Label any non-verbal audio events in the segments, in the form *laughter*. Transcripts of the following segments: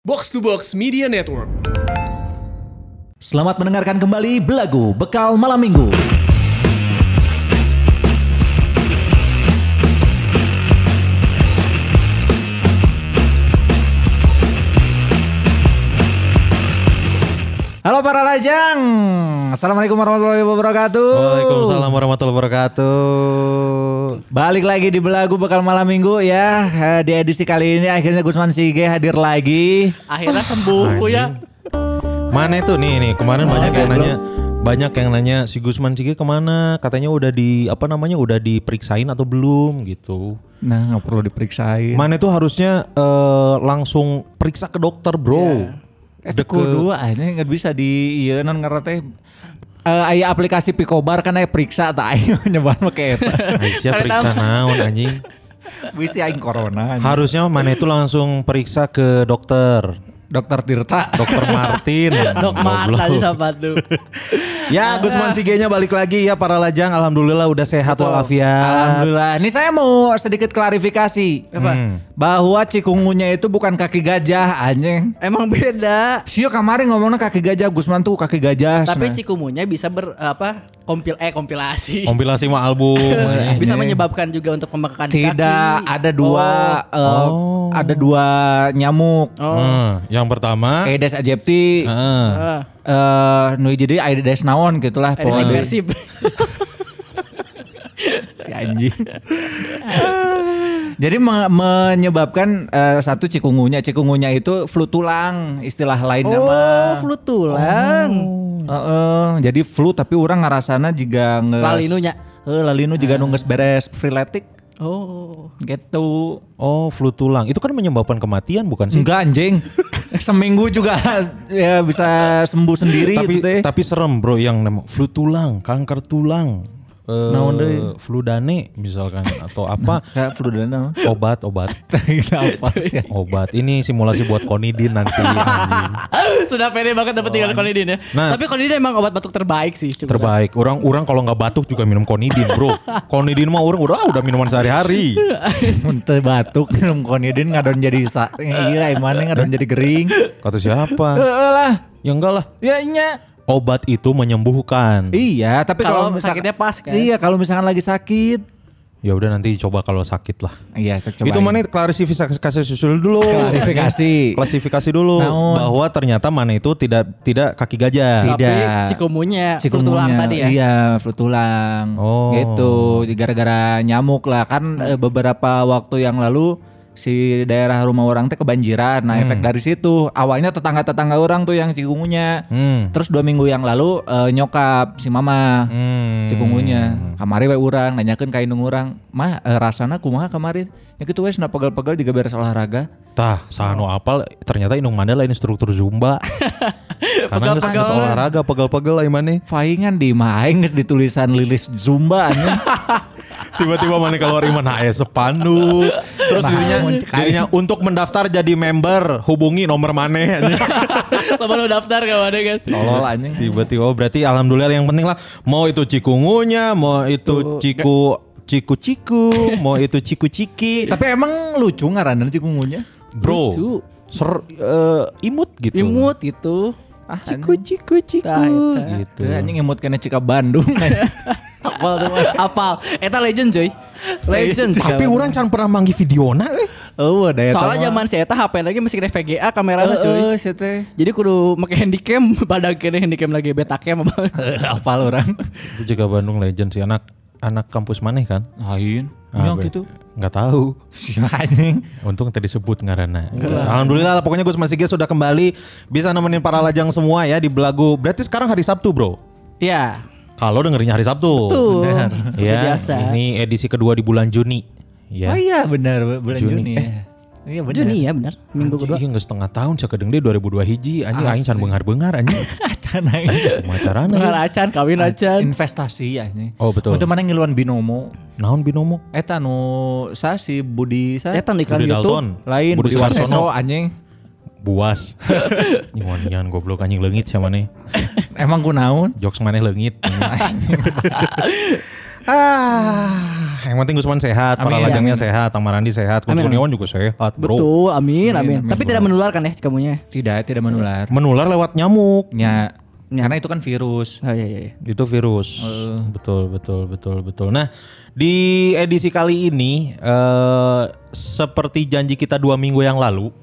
Box to Box Media Network. Selamat mendengarkan kembali Belagu Bekal Malam Minggu. Halo para lajang, Assalamualaikum warahmatullahi wabarakatuh. Waalaikumsalam warahmatullahi wabarakatuh. Balik lagi di Belagu Bekal Malam Minggu ya. Eh, Di edisi kali ini akhirnya Gusman Sige hadir lagi. akhirnya sembuh ya Mana itu nih nih kemarin banyak yang nanya banyak yang nanya si Gusman Sige ke mana katanya udah di apa namanya udah diperiksain atau belum gitu. Nah, nggak perlu diperiksain. Mana itu harusnya eh, langsung periksa ke dokter bro. Eh, kudu akhirnya nggak bisa di iya non ngarana teh eh aya aplikasi Picobar kan aya periksa tak aing *laughs* nyoba make eta. Aisyah periksa naon anjing. Bisa aing corona. Harusnya mana itu langsung periksa ke dokter. Dokter Tirta. Dokter Martin. *laughs* dok mata di Goblok. sepatu *laughs* Ya Gusman Sige-nya balik lagi ya para lajang. Alhamdulillah udah sehat walafiat. Alhamdulillah. Ini saya mau sedikit klarifikasi. Apa? Hmm. Bahwa cikungunya itu bukan kaki gajah anjing. emang beda Sio kemarin ngomongnya kaki gajah, Gusman tuh kaki gajah. tapi Sana. cikumunya bisa ber apa kompil eh kompilasi Kompilasi mah album. *laughs* bisa menyebabkan juga untuk pembengkakan di tidak kaki ada dua eh, Oh. ada dua nyamuk. oh, oh. Hmm, yang pertama, Aedes aegypti. Heeh. Ah, eh nu jadi Aedes naon gitulah persib *laughs* si anjing. *laughs* Jadi me- menyebabkan eh, satu cikungunya, cikungunya itu flu tulang istilah lain nama. oh flu tulang Heeh, jadi flu tapi orang ngarasana juga nge Lalinunya. Eh, lalinu juga nungges beres freeletic oh gitu. Oh, flu tulang. Itu kan menyebabkan kematian bukan sih? Enggak anjing. *laughs* Seminggu juga ya bisa sembuh sendiri Tapi itu teh. tapi serem, Bro, yang nama flu tulang, kanker tulang. Eh, Naon deui? flu dane misalkan *laughs* atau apa? Kayak flu dana. obat, obat. *laughs* apa sih? Obat. Ini simulasi buat konidin nanti *laughs* sudah pede banget dapat tinggal konidin ya Nah. tapi konidin emang obat batuk terbaik sih coba. Terbaik. Orang orang kalau nggak batuk juga minum konidin, Bro. konidin mah orang udah udah minuman sehari-hari. Muntah batuk minum konidin ngadon jadi iya emangnya ngadon jadi gering. Kata siapa? Heeh lah. Ya enggak lah. Ya nya. Obat itu menyembuhkan. Iya, tapi Kalau sakitnya pas, kan? Iya, kalau misalkan lagi sakit. Ya udah nanti coba kalau sakit lah. Iya, cobain. Itu mana klarifikasi kasih susul dulu. Klarifikasi. Klasifikasi dulu Naon? bahwa ternyata mana itu tidak tidak kaki gajah. Tidak. tapi cikumunya tulang tadi ya Iya, flu tulang. Oh. Gitu. Gara-gara nyamuk lah kan eh, beberapa waktu yang lalu si daerah rumah orang teh kebanjiran. Nah, efek dari situ awalnya tetangga-tetangga orang tuh yang cikungunya. Hmm. Terus dua minggu yang lalu eh, nyokap si mama Hmm. cikungunya kamari we urang nanyakeun ka indung urang mah eh, rasana kumaha kemarin ya gitu wes na pegel-pegel juga beres olahraga Tah, sano apal ternyata Indung Mandala ini struktur Zumba. *laughs* Karena geus geus olahraga pegel-pegel lah mana. paingan di maing geus ditulisan lilis zumba. *laughs* Tiba-tiba mana keluar iman HS sepandu. Terus Nah, dirinya, muncul. dirinya untuk mendaftar jadi member hubungi nomor mana. Lama *laughs* daftar gak ada kan tolol anjing Tiba-tiba oh berarti alhamdulillah yang penting lah mau itu cikungunya, mau itu ciku ciku ciku, mau itu ciku ciki. tapi emang lucu ngaranna cikungunya Bro, Lucu. ser eh, imut gitu. imut gitu ah Ciku ciku ciku gitu. Anjing emut kena cika Bandung *laughs* apal tuh apal eta legend coy legend sih Tapi kawan. orang can pernah manggil videona eh. oh ada ya soalnya zaman saya eta HP lagi masih kena VGA kameranya cuy oh teh jadi kudu make handycam pada *laughs* kena handycam lagi beta cam apa *laughs* apal orang Itu juga Bandung legend sih anak anak kampus maneh kan? lain Ah, gitu Nggak tahu. si anjing Untung tadi disebut ngarana. Alhamdulillah lah pokoknya Gus Masige sudah kembali bisa nemenin para lajang semua ya di Belagu. Berarti sekarang hari Sabtu, Bro. ya Kalau dengerinnya hari Sabtu. tuh Benar. seperti Ya, biasa ini edisi kedua di bulan Juni. Ya. oh iya benar bulan Juni. Juni, ya iya benar Juni ya benar minggu kedua Iya nggak setengah tahun cakadeng dia 2002 hiji anjing aing can beungar-beungar *laughs* anjing. acan aing. Kumacarana. Dengar acan kawin acan investasi ya ini. Oh, betul. Untuk mana ngiluan binomo? Naon binomo? Eta nu sa si Budi sa Eta di iklan Budi YouTube Dalton. lain Budi Budi Waseso Suwarsono. anjing. Buas. *laughs* Nyuan goblok anjing leungit sia maneh. *laughs* Emang ku naon? Jokes maneh leungit. *laughs* ah. yang penting Gusman sehat, para Amin. lajangnya sehat, Tang Marandi sehat, Kun Amin, Kurniawan juga sehat, bro. Betul, amin, amin. Tapi tidak menularkan ya kamunya. Tidak, tidak menular. Menular lewat nyamuk. Ya, karena itu kan virus. Oh iya iya. iya. Itu virus. Betul, betul, betul, betul. Nah, di edisi kali ini eh seperti janji kita dua minggu yang lalu,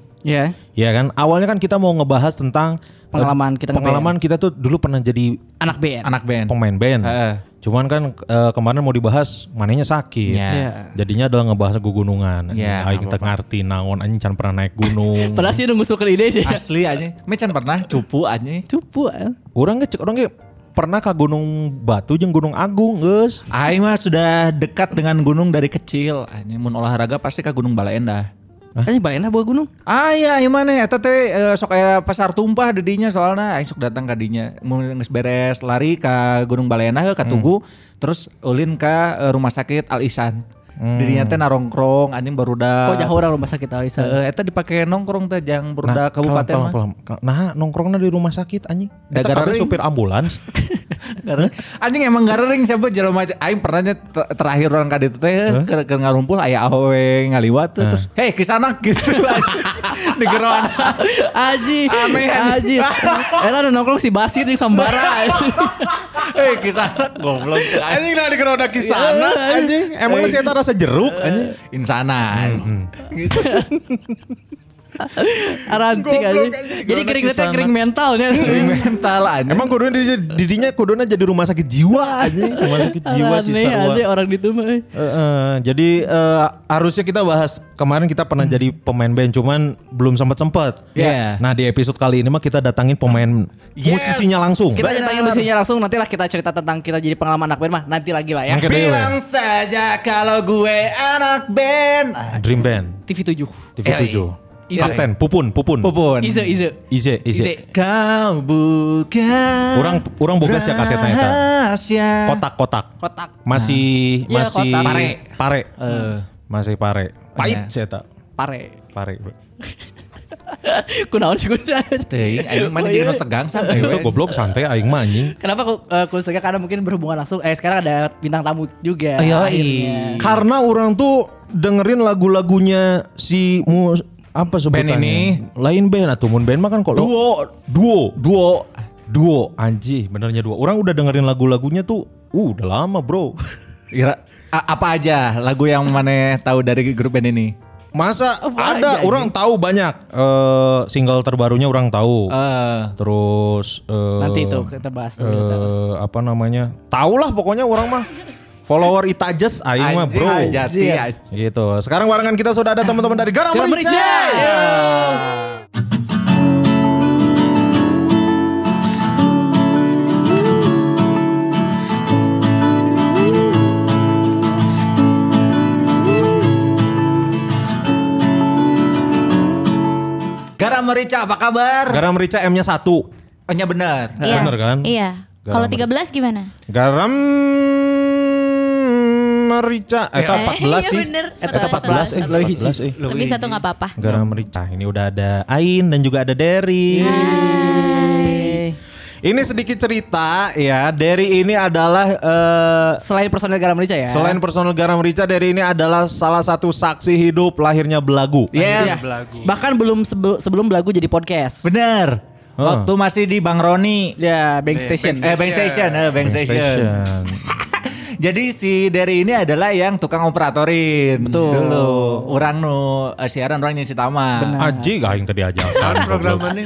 Iya. ya kan? Awalnya kan kita mau ngebahas tentang eh, Pengalaman kita pengalaman kita tuh dulu pernah jadi Anak band. Anak band. pemain band. Heeh. Cuman kan eh, kemarin mau dibahas manehnya sakit. Ya. Iya. Jadinya adalah ngebahas gunungan. Aing kita ngerti naon anjing can pernah naik gunung. *laughs* Padahal sih nunggu suka ide sih. Asli aja. Mecan pernah cupu aja. Cupu. eh. Orang ge orang ge pernah ke Gunung Batu jeung Gunung Agung, geus. Aing mah sudah dekat dengan gunung dari kecil. Aing mun olahraga pasti ke Gunung Balaendah. Kan balaina buah gunung. Ah iya, yang mana ya? Tete eh, sok kayak pasar tumpah dedinya soalnya. Aing sok datang ke dinya. Geus beres lari ke Gunung Balaena ke Tugu, terus ulin ke eh, rumah sakit Al Ihsan. Didinya teh narongkrong anjing barudak. Oh jauh orang rumah sakit Alisa. Eh, eta dipake nongkrong teh jang barudak kabupaten mah. kalam, kalam. Nah, nongkrongna di rumah sakit anjing. Eta kabeh supir ambulans. *laughs* Karena anjing emang garering siapa jelema aing pernahnya ter- terakhir orang kaditu teh ke, ke ngarumpul aya awe ngaliwat tuh, terus hei kisana *laughs* gitu di geroan Aji. Aneh, Aji. Eta ada nongkrong si Basit yang Sambara. *laughs* hei kisana goblok tuh, anjing nah di geroda kisana anjing. Emang sih eta rasa jeruk anjing. insana gitu. *laughs* *laughs* Arantik aja. Jadi kering teh kering mentalnya. mental anjing Emang kudunya di, didinya kuduna jadi rumah sakit jiwa anjing. Rumah sakit jiwa Aneh Cisarua. aja orang di mah. Eh, eh, jadi eh, harusnya kita bahas kemarin kita pernah jadi pemain band cuman belum sempat sempat. Iya. Nah di episode kali ini mah kita datangin pemain Yes. musisinya langsung. Kita datangin musiknya langsung nanti lah kita cerita tentang kita jadi pengalaman anak band mah nanti lagi lah ya. Dewe. bilang saja kalau gue anak band Dream Band TV 7. TV Eh, 7. Ize. Kapten Pupun Pupun. Pupun Ize Ize. Ize Ize. Ize. kau bukan Orang orang boga sih kasetnya eta. rahasia. Kotak-kotak. Kotak. Masih Iya, masih kotak. pare. Pare. Eh. Masih pare. Pahit Iya. sih eta. Pare. Pare. *laughs* Kunaon sih gue Teuing, aing mana Oh, jadi iya. tegang sampai Itu goblok santai aing mah anjing. Kenapa kok uh, khususnya karena mungkin berhubungan langsung eh sekarang ada bintang tamu juga. Oh, iya. Karena orang tuh dengerin lagu-lagunya si mu apa sebutannya? Band ini? Lain band atau mun band mah kan kalau Duo. duo, duo, duo anjing benernya duo. Orang udah dengerin lagu-lagunya tuh uh udah lama, Bro. *laughs* Kira apa aja lagu yang mana tahu dari grup band ini? Masa Apa ada aja, orang tahu banyak eh single terbarunya orang tahu. Eh, Terus eh, Nanti itu kita bahas eh, apa namanya? Tahu lah pokoknya orang mah follower Itajes aing mah, Bro. Jati. Siap. Gitu. Sekarang barengan kita sudah ada teman-teman dari Garam Merica. Merica. Garam merica apa kabar? Garam Merica M-nya satu. Oh, nya benar. Iya. Bener kan? Iya. Kalau merica. 13 gimana? Garam Merica. Eh, Eh, 14 iya sih. bener. Eta Satu, 14 eh. 14 eh. Lebih satu nggak apa-apa. Garam Merica. Ini udah ada Ain dan juga ada Derry. Ini sedikit cerita ya. Derry ini adalah eh, Selain personel Garam Merica ya. Selain personel Garam Rica, dari ini adalah salah satu saksi hidup lahirnya Belagu. Yes. Iya. Bahkan belum sebe- sebelum Belagu jadi podcast. Bener. Waktu masih di Bang Roni. Ya, Bank Station. Eh, Bank Station, eh, Bank Station. Jadi si Derry ini adalah yang tukang operatorin. Betul. Dulu. Orang nu eh, siaran orang yang si Tama. Benar. Aji gak yang tadi aja. Program mana?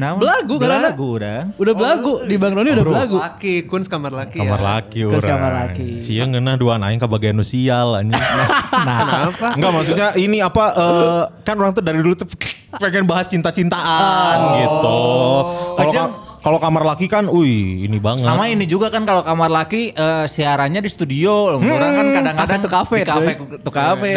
Nah, Belagu, karena- Belagu orang. Udah Belagu di Bang Roni udah Belagu. Laki, kun kamar laki Kamar ya. laki orang. kamar laki. Sia ngeunah dua aing ke bagian nu sial anjing. *laughs* Kenapa? Enggak maksudnya ini apa eh, kan orang tuh dari dulu tuh pengen bahas cinta-cintaan gitu. Kalau kalau kamar laki kan, wih ini banget. Sama ini juga kan kalau kamar laki eh, siarannya di studio. Orang kan kadang-kadang Kafe tuh kafe, kafe tuh kafe.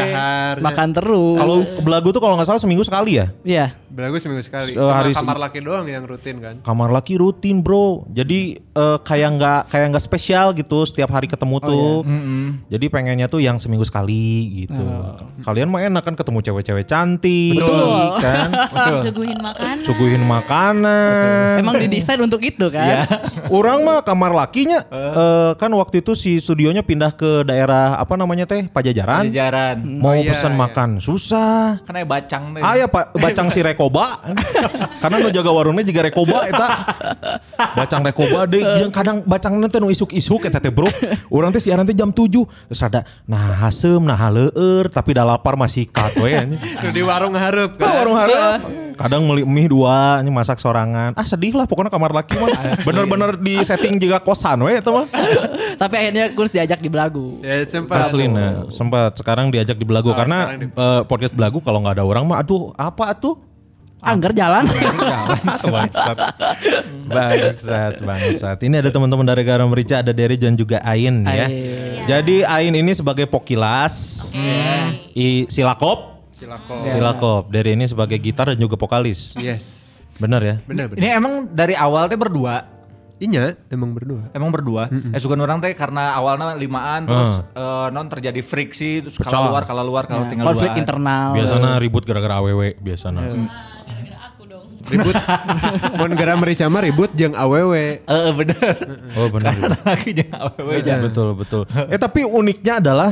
Makan terus. Kalau Belagu tuh kalau nggak salah seminggu sekali ya. Iya. Belagu seminggu sekali. Eh, Cuma hari se- kamar laki doang yang rutin kan. Kamar laki rutin bro, jadi eh, kayak nggak kayak nggak spesial gitu setiap hari ketemu tuh. Jadi pengennya tuh yang seminggu sekali gitu. Kalian mah enak kan ketemu cewek-cewek cantik, kan? *laughs* Disuguhin makanan. Suguhin makanan. Emang didesain untuk itu kan? Orang mah kamar lakinya eh, kan waktu itu si studionya pindah ke daerah apa namanya teh Pajajaran. Jajaran. Mau Oh, iya, pesan iya. makan susah. Kan aya bacang teh. Ah ya pak bacang si *laughs* Rekoba. Karena nu jaga warungnya juga Rekoba eta. Bacang Rekoba deh yang kadang bacang nanti nu isuk-isuk eta teh bro. Orang teh siaran teh jam 7 terus ada nah hasem nah haleur tapi dah lapar masih kat we di warung hareup Kan warung hareup. Kadang beli mie dua nya masak sorangan. Ah sedih lah pokoknya kamar laki mah. *laughs* Bener-bener di setting juga kosan we eta mah. Tapi akhirnya Kurs diajak di Belagu. Ya sempat. Asli nah sempat. Sekarang diajak di Belagu Oh, karena di- eh, podcast Belagu kalau nggak ada orang mah aduh apa tuh Angger jalan. *laughs* bangsat. bangsat, bangsat. Ini ada teman-teman dari Garam Merica, ada Derry dan juga Ain ya. Jadi Ain ini sebagai pokilas, I, silakop, Silako. silakop. Derry ini sebagai gitar dan juga vokalis. Yes. Bener ya? Bener bener. Ini emang dari awal teh berdua. Inya emang berdua. Emang berdua. Eh suka orang teh karena awalnya limaan terus eh, non terjadi friksi terus kalau luar kalau luar kalau tinggal Konflik internal. Biasanya ribut gara-gara AWW biasanya. Dong. Ribut. *laughs* Mun gara merica mah ribut jeung awewe. Eh bener. Oh benar. Lagi jangan awewe. betul betul. Eh tapi uniknya adalah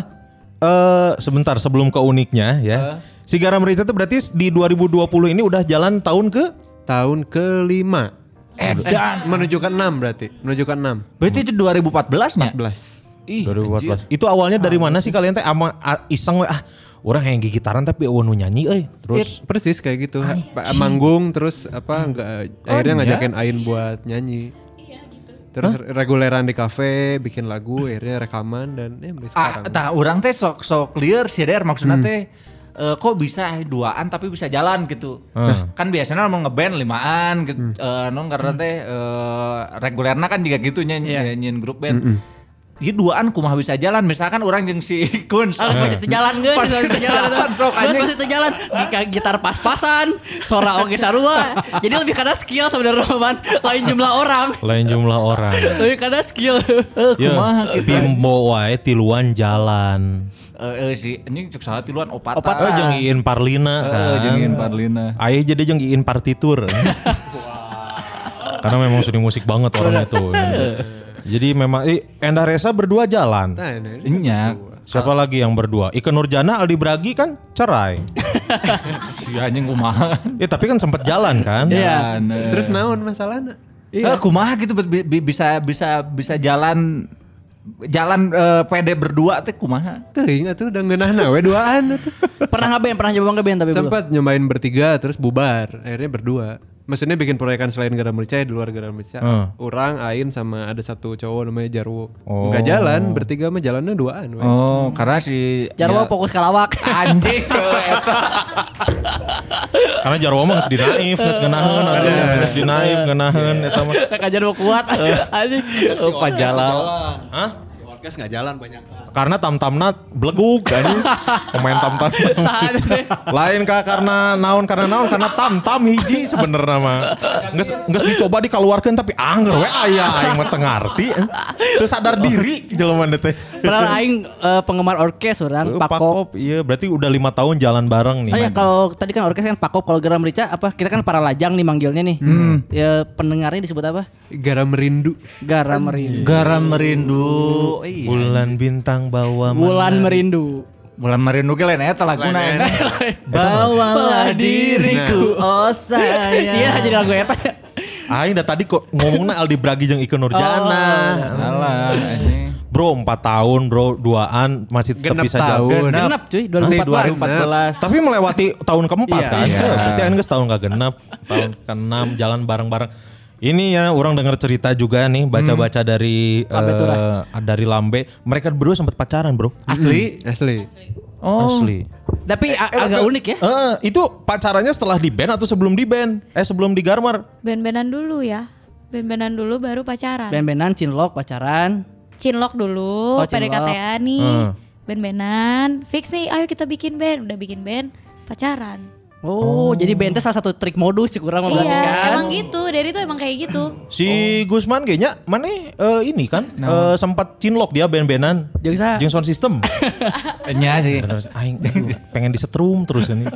eh sebentar sebelum ke uniknya ya. Si Garam Merica itu berarti di 2020 ini udah jalan tahun ke Tahun kelima. Edan. Menuju ke enam berarti. Menuju ke enam. Berarti itu 2014 nya? 14. Ih, anjir. 2014. Itu awalnya dari mana sih kalian teh ama iseng we ah orang yang gigitaran tapi nu nyanyi euy. Terus Iya, persis kayak gitu. Pa- Manggung terus apa enggak akhirnya ngajakin Ain buat nyanyi. Terus reguleran di kafe, bikin lagu, akhirnya rekaman dan ya sampai Ah, sekarang. tah orang teh sok sok clear sih der maksudnya teh eh, kok bisa duaan tapi bisa jalan gitu. Hmm. Kan biasanya mau ngeband limaan gitu. Eh, non karena teh eh, regulerna kan juga gitu nyanyi Iya. nyanyiin grup band. Iya duaan kumaha bisa jalan misalkan orang yang si Kun Harus pasti itu jalan guys, Pas harus itu jalan. jalan, sok, Harus anjing. pasti itu jalan. Gi- Gitar pas-pasan, suara oke sarua. Jadi lebih karena skill sebenarnya man. Lain jumlah orang. lain jumlah orang. Lebih karena skill. Eh, Ya, kumaha gitu. bimbo wae tiluan jalan. Eh, eh, si ini cek saha tiluan opat. Opat. Oh jeung Iin Parlina kan. Eh, jeung Iin Parlina. Aya jadi jeung Iin partitur. *laughs* Karena memang seni musik banget orang itu. *laughs* Jadi memang eh, Enda Resa berdua jalan. Nah, ini. Inya. Siapa lagi yang berdua? Ike Nurjana, Aldi Bragi kan cerai. *laughs* Si anjing kumaha. Ya tapi kan sempat jalan kan. Iya. Jalan, eh. Terus naon masalahnya? Eh, kumaha gitu bi- bi- bisa bisa bisa jalan jalan eh, pede berdua teh kumaha? Teuing atuh udah ngeunahna we duaan atuh. Pernah ngeband, pernah nyoba ngeband tapi belum. Sempat nyobain bertiga terus bubar, akhirnya berdua. Maksudnya bikin proyekan selain Garam Merica ya di luar Garam Merica. Hmm. Orang, Ain sama ada satu cowok namanya Jarwo. Oh. Nggak jalan, bertiga mah jalannya duaan. we. Oh, karena si Jarwo ya- fokus ke lawak. anjing *laughs* eh, eta. Karena Jarwo mah geus dinaif, geunaheun, atuh. geus dinaif, geunaheun eta mah. Jarwo kuat. Anjing. Oh, pajalau. Hah? Orkes nggak jalan banyak. Karena tam-tamna beleguk anjing. Pemain tam-tam. Lain kah karena naon karena naon karena tam-tam hiji sebenarnya mah. Geus geus dicoba dikeluarkeun tapi angger we aya aing mah teu ngarti. Terus sadar diri jelema teh. Padahal aing eh, penggemar orkes orang, Eh, Pakop. Pakop, iya berarti udah lima tahun jalan bareng nih. Oh ya kalau tadi kan orkes kan Pakop, kalau Geram Merica apa? Kita kan para lajang nih manggilnya nih. Ya pendengarnya disebut apa? Garam Merindu. Garam Merindu. Garam merindu. Iya. Bulan bintang bawa Bulan Merindu. Bulan merindu ge lain eta laguna Lain, *laughs* enak. Bawalah diriku oh sayang. Sih jadi lagu eta. Aing dah tadi kok ngomongnya Aldi Bragi jeung Ike Nurjana. Salah anjing. Bro 4 tahun bro duaan masih tetap Genep bisa tahun. jalan. Genep cuy, Nanti 2014. 2014. Tapi melewati tahun keempat Iya, kan. iya. Ya, berarti Aing geus tahun gak genep, tahun ke-6 jalan bareng-bareng. Ini ya orang dengar cerita juga nih baca-baca dari Lambe eh, Turah. dari Lambe. Mereka berdua sempat pacaran, Bro. Asli. Asli. Oh. Asli. Tapi a- agak unik ya. Eh, itu pacarannya setelah di band atau sebelum di band? Eh sebelum di Garmar? Ben-benan dulu ya. Ben-benan dulu baru pacaran. Ben-benan cinlok pacaran. Cinlok dulu, Oh, cinlok. PDKT-an nih. Hmm. Ben-benan, fix nih, ayo kita bikin band. Udah bikin band, pacaran. Oh, jadi band teh salah satu trik modus cik urang mah berarti Iya, kan. emang gitu. Dari itu emang kayak gitu. Si Gusman kayaknya mana eh, ini kan eh, sempat cinlok dia band-bandan. Jeung sa? Jeung sound system. Nya *laughs* sih. Bener, aing pengen disetrum terus ini.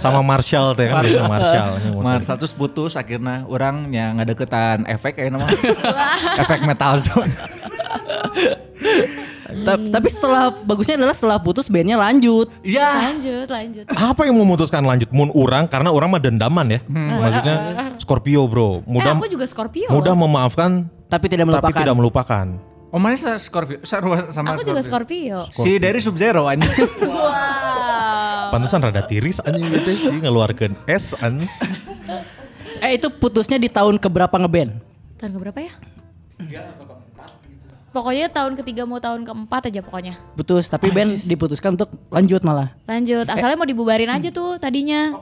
Sama Marshall teh kan biasa Marshall. Mar satu putus akhirnya orang yang ngadeketan efek kayak nama *laughs* efek metal zone. *laughs* Ta- Tapi setelah bagusnya adalah setelah putus bandnya lanjut. Iya. Lanjut, lanjut. Apa yang memutuskan lanjut mun urang karena orang mah dendaman ya. Maksudnya Scorpio bro, Eh, mudah aku juga Scorpio. mudah memaafkan Tapi tidak tapi melupakan. tidak melupakan. Oh mana Scorpio? Sarua sama Aku juga Scorpio. Si dari Sub Zero anjing. *laughs* Pantesan rada tiris anjing gitu sih ngeluarkan S anjing. Eh itu putusnya di tahun keberapa ngeband? Tahun keberapa ya? Pokoknya tahun ketiga mau tahun keempat aja pokoknya. Putus, tapi band diputuskan untuk lanjut malah. Lanjut. Asalnya mau dibubarin aja tuh tadinya.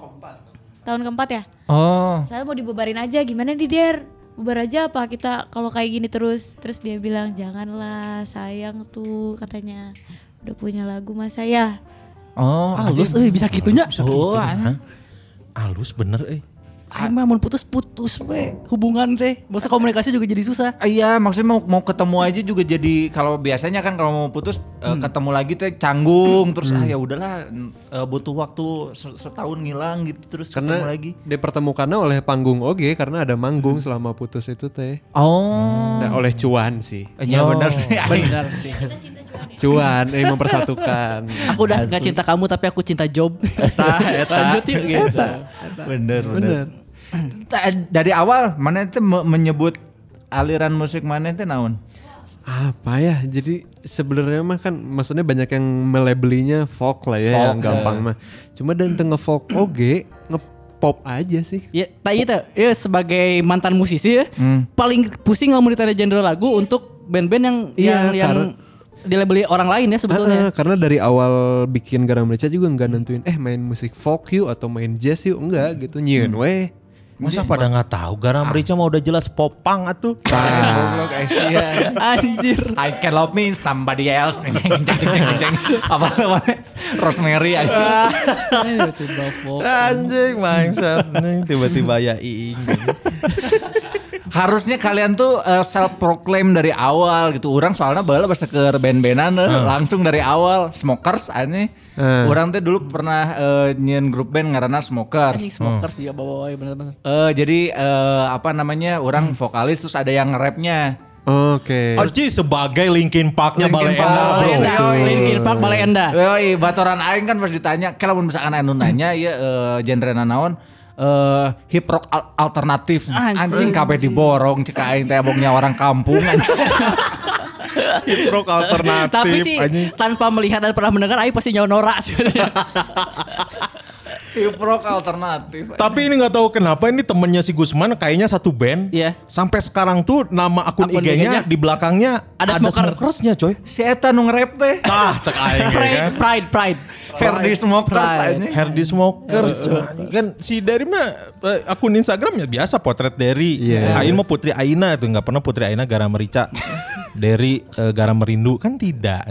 Tahun keempat ya? Oh. Saya mau dibubarin aja. Gimana nih Der? Bubar aja apa kita kalau kayak gini terus? Terus dia bilang janganlah sayang tuh katanya. Udah punya lagu mas saya. Oh. Halus euy bisa gitunya. Oh. Hah? Alus bener eh. Aing mah mun putus putus we hubungan teh. Masa komunikasi juga jadi susah. Ah, Iya, maksudnya mau mau ketemu aja juga jadi kalau biasanya kan kalau mau putus eh, ketemu lagi teh canggung terus ah ya udahlah eh, butuh waktu se- setahun ngilang gitu terus ketemu Karena lagi. dipertemukannya oleh panggung oge karena ada manggung selama putus itu teh. Oh. Nah, oleh cuan sih. Iya benar sih. Benar *laughs* sih. Cuan eh mempersatukan. *laughs* Aku udah gak cinta kamu tapi aku cinta job. Lanjut yuk gitu. Bener, bener. Ta- Dari awal mana itu me- menyebut aliran musik mana itu naon? Apa ya? Jadi sebenarnya mah kan maksudnya banyak yang melabelinya folk lah ya Folk, yang gampang mah. Cuma dan tengah folk oge ngepop aja sih. Ya, tak itu ya sebagai mantan musisi ya, paling pusing ngomong ditanya genre lagu untuk band-band yang Iya, yang yang dilabeli orang lain ya sebetulnya. Ah, karena dari awal bikin Garam Merica juga nggak nentuin eh main musik folk yuk atau main jazz yuk enggak gitu nyieun weh. Masa pada nggak tahu garam merica mah udah jelas popang atuh. Goblok Asia. Anjir. I can love me somebody else. Apa namanya? Rosemary aja. Anjing bangsat nih tiba-tiba ya iing. Harusnya kalian tuh self proclaim dari awal gitu. Orang soalnya bala bahasa ke band-bandan eh, langsung dari awal. Smokers aneh. Hmm. Orang tuh dulu pernah eh, nyen grup band ngaranna Smokers. Anjing smokers juga bawa bener-bener. Eh jadi eh, apa namanya? Orang vokalis terus ada yang rapnya. Oke. Arci sebagai Linkin Park-nya Linkin Balai Park, Enda bro. Balai Enda. Linkin Park Balai Enda. Yoi, batoran aing kan pas ditanya, kalau misalkan anu nanya ya eh, genre naon eh hip rock al- alternatif. Anjing. Anjing kabeh diborong cek aing teh orang kampung anjing. *laughs* *laughs* Hip rock alternatif. Tapi sih anjing. tanpa melihat dan pernah mendengar Aing pasti nyawa norak sebenarnya. *laughs* hip rock alternatif. Tapi ini nggak tahu kenapa ini temennya si Gusman kayaknya satu band. Iya. Sampai sekarang tuh nama akun, Akun IG-nya di belakangnya ada ada, smoker. smokersnya coy. Si eta nu nge-rap teh. Tah cek aing ya pride, kan. pride, pride. Ferdi Smokers Pride. anjing. Herdi Smokers Anjing, kan si Dari mah eh, akun Instagramnya biasa potret Dari Iya. Ain mah Putri Aina tuh nggak pernah Putri Aina garam merica *laughs* Dari eh, garam merindu kan tidak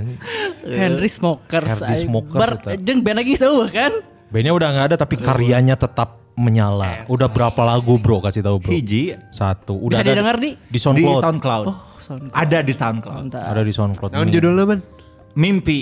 Henry Smokers. Henry. Smokers, Bar, jeung band lagi seueuh kan? Bandnya udah nggak ada tapi karyanya tetap menyala udah berapa lagu bro kasih tahu bro Hiji satu udah Bisa ada didengar di? di di SoundCloud SoundCloud. SoundCloud. Ada di SoundCloud. Mantap. ada di SoundCloud Ini. judulnya man? Mimpi.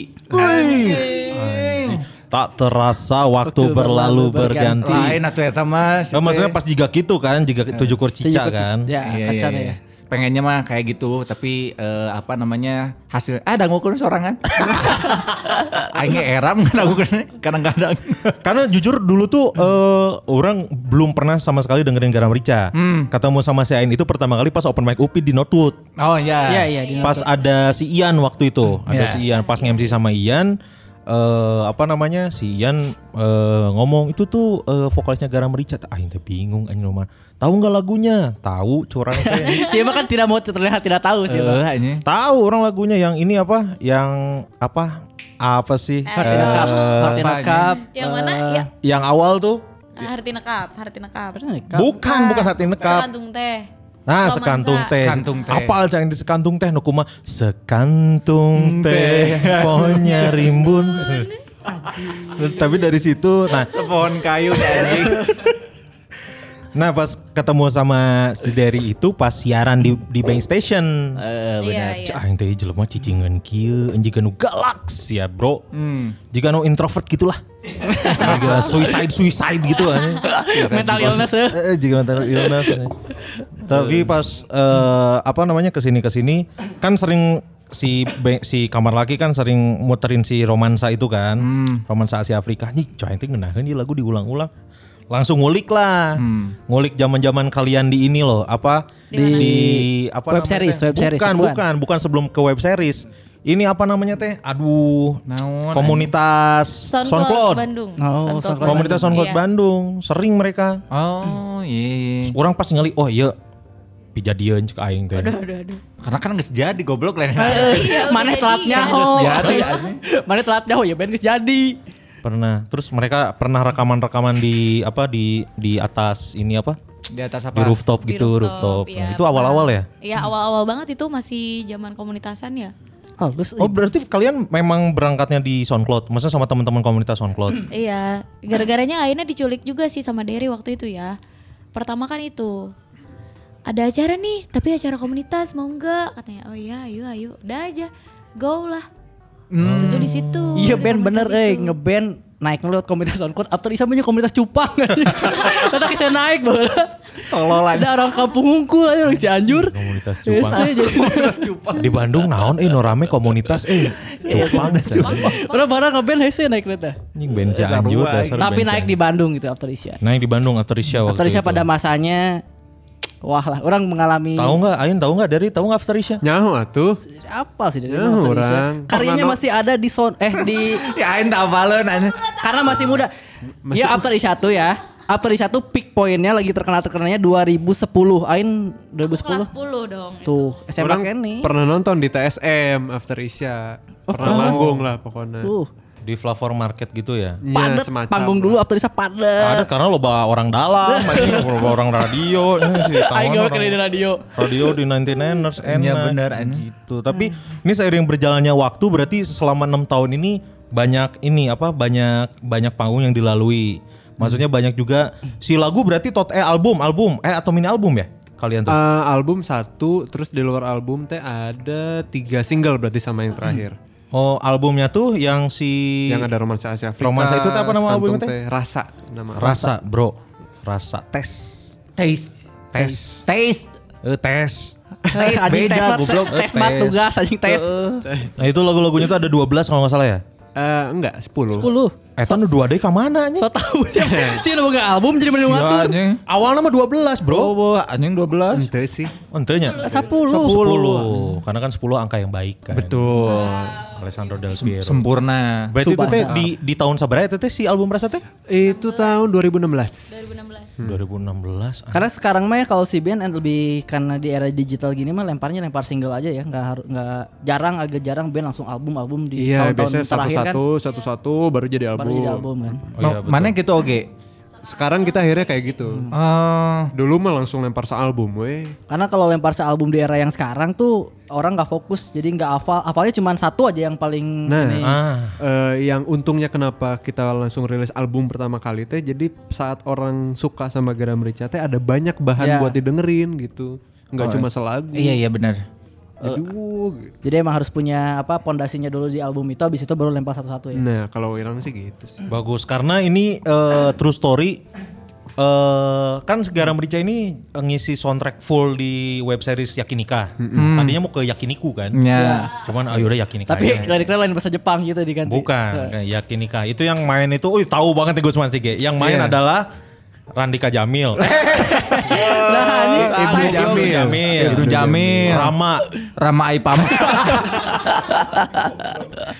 tak terasa waktu, Waktu berlalu berlalu berganti, Lain mah. si Eh, maksudnya teh. pas jika gitu kan jika tujuh kurcica Tujuh kurci- kan Ya, Iya, iya, kasar iya. ya. Pengennya mah kayak gitu, tapi eh, apa namanya hasil ah dangukeun sorangan. *laughs* Aing ge eram *laughs* dangukeun kadang-kadang. Karena jujur dulu tuh eh, orang belum pernah sama sekali dengerin Garam Rica. Ketemu sama si Ain itu pertama kali pas open mic UPI di Northwood. Oh iya. Iya, iya. di Pas ada si Ian waktu itu, ada Iya. si Ian pas nge-MC sama Ian eh apa namanya si Ian eh, ngomong itu tuh eh, vokalisnya Garam Rica. Ah, ini bingung anjing rumah. Tahu nggak lagunya? Tahu curang *laughs* teh. Si Emma kan tidak mau terlihat tidak tahu sih. Eh, anjing. Tahu orang lagunya yang ini apa? Yang apa? Apa sih? Harti Eh, nekap, harti apa nekap. Yang mana? Ya. yang awal tuh Harti nekap, harti nekap. bukan bukan hati nekap. Sekantung teh. Nah, sekantung teh. Sekantung teh. Apal jangan di sekantung teh nu kumaha? Sekantung teh *laughs* pohonnya rimbun. Tapi dari situ, nah, Pohon kayu anjing. *laughs* nah pas ketemu sama si Derry itu pas siaran di di Bank Station. Iya, iya. Cah, yang tadi jelema cicingan kieu, jika nu galaks ya bro. Hmm. Jika nu introvert gitulah. Jika *laughs* suicide suicide gitu anjing. Mental illness ya. Eh, jika mental illness. eh. Tapi pas eh, apa namanya ke sini ke sini kan sering si si kamar laki kan sering muterin si romansa itu kan, romansa Asia Afrika. Nih, coy ente ngeunaheun ieu lagu diulang-ulang. Langsung ngulik lah, ngulik zaman-zaman kalian di ini loh, apa di, apa Web namanya series, web series, bukan, bukan. bukan, bukan sebelum ke web series. Ini apa namanya teh? Aduh, Naon, komunitas SoundCloud SoundCloud. Bandung. Oh, SoundCloud Komunitas SoundCloud Iya. Bandung, sering mereka. Oh iya. Orang pas ngali, oh iya pijadian cek aing teh. Aduh, aduh, aduh. Karena kan geus jadi goblok lain. Iya, Mana udah telat jadi. nyaho. jadi, anjing. Mana telat nyaho ya Ben geus jadi. Pernah. Terus mereka pernah rekaman-rekaman di apa di di atas ini apa? Di atas apa? Di rooftop Di gitu, rooftop. iya, Nah, itu awal-awal ya? Iya awal-awal banget itu masih zaman komunitasan ya. Halus. Oh, berarti kalian memang berangkatnya di SoundCloud, maksudnya sama teman-teman komunitas SoundCloud. *clears throat* Iya, gara-garanya akhirnya diculik juga sih sama Derry waktu itu ya. Pertama kan itu ada acara nih, tapi acara komunitas mau nggak? Katanya, oh iya, ayo, ayo, udah aja, go lah. Itu tuh di situ. Iya Ben bener eh itu. ngeband naik lewat komunitas SoundCloud after Isa punya komunitas cupang. *laughs* Kata kisah naik banget. Tolol aja. Ada orang kampung hungkul aja orang Cianjur. komunitas Yes, cupang. eh, jadi *laughs* di Bandung naon eh no rame komunitas eh cupang. Orang barang ngeband hese naik lewat Anjing band Cianjur dasar Tapi band naik di Cianjur. Bandung gitu after Isya. Naik di Bandung after Isya waktu After Isya itu. pada masanya Wah lah, orang mengalami Tahu nggak? Ain tahu nggak dari tahu nggak after Isya? Nyaho atuh. apa sih dari Ya, After Isya? orang. Karyanya masih ada di sound eh di *laughs* Ya aing tak apaleun anjing. karena masih muda. ya After Isya tuh ya. After Isya tuh peak poinnya lagi terkenal terkenalnya 2010. Ain 2010. Kelas 10 dong. Tuh, SMA Orang kan nih. pernah nonton di TSM After Isya. Pernah manggung lah pokoknya. Tuh, Di Flavor Market gitu ya. Iya, padet semacam panggung dulu After padet. Ada karena lo bawa orang dalam, *laughs* anjing, lo bawa orang radio, ini sih Aing tahuan gak orang- di radio. Radio di 99ers enak. Iya, anjing. Gitu. Tapi ini seiring berjalannya waktu berarti selama enam tahun ini banyak ini apa banyak banyak panggung yang dilalui. Maksudnya banyak juga si lagu berarti tot eh album album eh atau mini album ya kalian tuh. Eh, album satu, terus di luar album teh ada tiga single berarti sama yang terakhir. Oh albumnya tuh yang si yang ada romansa Asia Afrika. Romansa itu apa nama albumnya teh? Rasa nama. Rasa bro Rasa tes Taste. tes Taste. eh tes Tes anjing beda, tes mat, goblok. tes mat Tes. tugas anjing tes. Nah itu lagu-lagunya tuh ada 12 kalau nggak salah ya Eh, enggak, 10. 10. Eh kan dua deh ke mana nih? So tahu ya. *laughs* Si udah buka album jadi mending Ya ngatur. anjing. Awalnya mah 12 bro Oh, anjing 12. Ente sih. Entenya 10. 10 Karena kan 10 angka yang baik kan Betul. Alessandro Del Piero Sempurna. Berarti itu teh di, di tahun sabar itu teh si album Rasa teh? Itu tahun 2016. 2016. 2016 ah. Karena sekarang mah ya kalau si band lebih karena di era digital gini mah lemparnya lempar single aja ya, nggak harus nggak jarang agak jarang band langsung album-album di Iya, tahun-tahun biasanya terakhir kan satu-satu, satu-satu baru jadi album. Baru jadi album kan. Oh iya, betul. Mana gitu oke. Sekarang kita akhirnya kayak gitu. Ah, Dulu mah langsung lempar sealbum, weh. Karena kalau lempar sealbum di era yang sekarang tuh orang nggak fokus, jadi nggak hafal. Hafalnya cuma satu aja yang paling Nah, ini. Ah, Eh, yang untungnya kenapa kita langsung rilis album pertama kali teh jadi saat orang suka sama Garam Rica teh ada banyak bahan Ya. buat didengerin gitu nggak cuma selagu iya iya benar. Aduh gitu. Jadi emang harus punya apa pondasinya dulu di album itu, habis itu baru lempar satu-satu ya. nah kalau Irang sih gitu sih bagus karena ini eh, true story eh kan Garam Merica ini eh, ngisi soundtrack full di web series Yakinika. Tadinya mau ke Yakiniku kan. Ya. Cuman ayo udah Yakinika. Tapi liriknya lain bahasa Jepang gitu diganti. Bukan, kayak Yakinika. Itu yang main itu, oh tahu banget ya Gus Mansige. Yang main Iya. adalah Randika Jamil. *laughs* Nah, ini Ibnu saya- Jamil. Jamil. Ibnu Jamil. Rama. Rama Aipam. *laughs*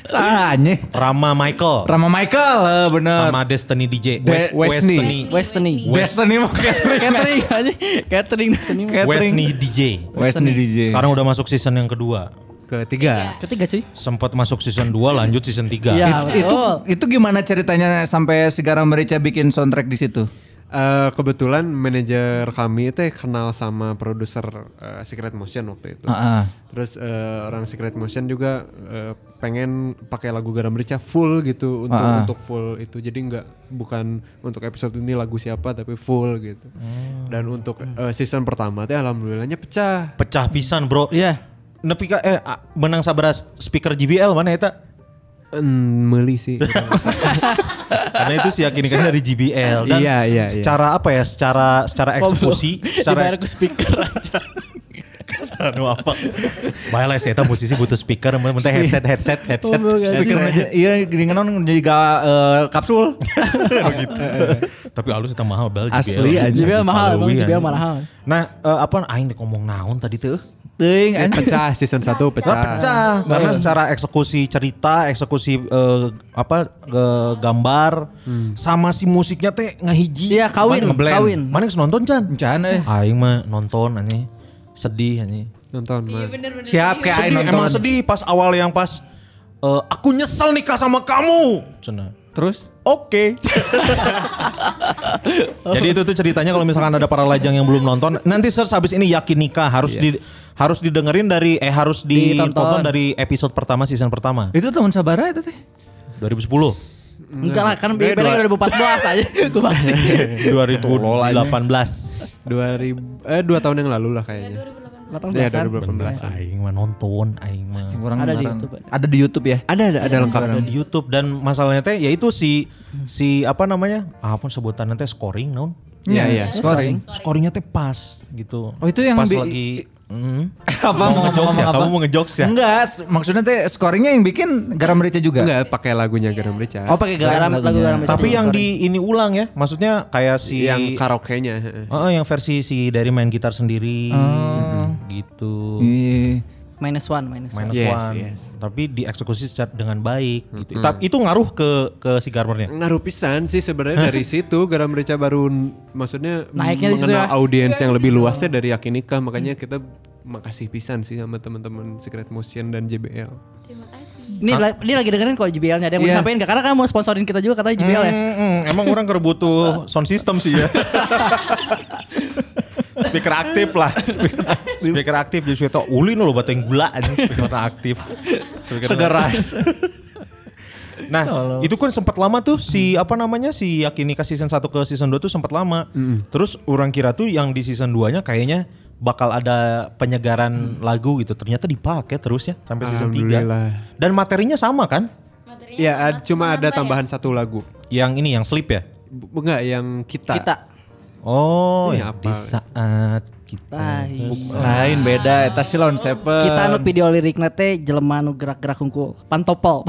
Sanya. Rama Michael. Rama Michael, eh, bener. Sama Destiny DJ. De- Westney. Westeny. Destiny mau catering. Catering aja. Catering Destiny. Westney DJ. Westney DJ. Sekarang udah masuk season yang kedua. ketiga Ketiga cuy. Sempat masuk season 2 lanjut season 3. Iya, itu betul. itu gimana ceritanya sampai si Garam Merica bikin soundtrack di situ? Eh, kebetulan manajer kami itu kenal sama produser eh, Secret Motion waktu itu. Heeh. Terus eh, orang Secret Motion juga eh, pengen pakai lagu Garam Merica full gitu untuk Ah. untuk full itu. Jadi nggak bukan untuk episode ini lagu siapa tapi full gitu. Dan untuk eh, season pertama teh alhamdulillahnya pecah. Pecah pisan, Bro. Iya. Nepi ka eh menang sabara speaker JBL mana eta? Hmm, meli sih. *laughs* Karena itu sih yakin kan dari JBL dan Iya, iya, iya. secara apa ya? Secara secara eksekusi, secara ke speaker aja. anu apa? Bae lah saya musisi butuh speaker, menteh headset headset headset. Oh, bukan. Speaker aja, iya gini non jadi eh, kapsul. *laughs* gitu. Tapi halus eta mahal bal Asli aja. JBL mahal, JBL mahal. Nah, eh, apa aing ngomong naon tadi tuh? Teuing anjing. pecah season 1 pecah. Nah, pecah karena secara eksekusi cerita, eksekusi eh, apa eh, gambar sama si musiknya teh ngahiji. Iya, kawin, ngeblend. kawin. Mana yang nonton Chan? Encan eh. Aing mah nonton aneh. Sedih aneh. Nonton mah. Siap kayak aing Sedih, emang nonton. sedih pas awal yang pas eh, aku nyesel nikah sama kamu. Cenah. Terus Oke. *laughs* Jadi itu tuh ceritanya kalau misalkan ada para lajang yang belum nonton, nanti search habis ini yakin nikah harus di harus didengerin dari eh harus ditonton Ditonton. dari episode pertama season pertama itu tahun sabara itu teh. 2010. Enggak lah, kan beda 2014 aja. *laughs* Gue masih. 2018. 2000 eh 2 tahun yang lalu lah kayaknya. 18 Ya an 2018. Aing mah nonton, aing mah. Ada di. YouTube. Ada di YouTube ya. Ada ada ada lengkap. Ada di YouTube dan masalahnya teh yaitu si si apa namanya? Apa sebutannya teh scoring naon? Iya iya. Scoring. Scoringnya teh pas gitu. Oh, itu yang pas lagi Hmm. *laughs* apa mau ngejokes ya? Kamu mau ngejokes ya? Enggak, maksudnya teh scoringnya yang bikin garam merica juga. Enggak pakai lagunya Garam Merica. Oh pakai garam, Garam- lagu garam merica. Tapi yang di ini ulang ya, maksudnya kayak si yang karaoke-nya. heeh. Oh, yang versi si dari main gitar sendiri gitu. Iya. Minus one, minus one. Minus Yes, one. yes. Tapi dieksekusi secara dengan baik gitu. Tapi itu ngaruh ke ke si Garmernya. Ngaruh pisan sih sebenarnya dari situ Garam Merica baru maksudnya Naiknya mengenal ya. audiens yang lebih luasnya dari Yakinika makanya kita makasih pisan sih sama teman-teman Secret Motion dan JBL. Ini, la- ini lagi dengerin kok JBL-nya. Ada yang mau Iya. disampaikan gak? Karena kan mau sponsorin kita juga katanya JBL ya. Hmm, hmm, emang orang keur butuh sound system sih ya. *laughs* speaker aktif lah. Speaker aktif, speaker aktif jadi suatu ulin bateng gula aja speaker aktif. Speaker Segeras. Nah, itu kan sempat lama tuh si apa namanya si Yakinika season 1 ke season 2 tuh sempat lama. Terus orang kira tuh yang di season 2-nya kayaknya bakal ada penyegaran lagu gitu. Ternyata dipakai terus ya sampai season 3. Alhamdulillah. Dan materinya sama kan? Ya ad- cuma ada tambahan satu lagu. Yang ini yang sleep ya? Bu- Enggak yang kita. Kita. Oh, Ini ya, apa? di saat kita Lain beda eta sih lawan Seven. Kita anu video liriknya teh jelema nu gerak-gerak hungkul. Pantopol.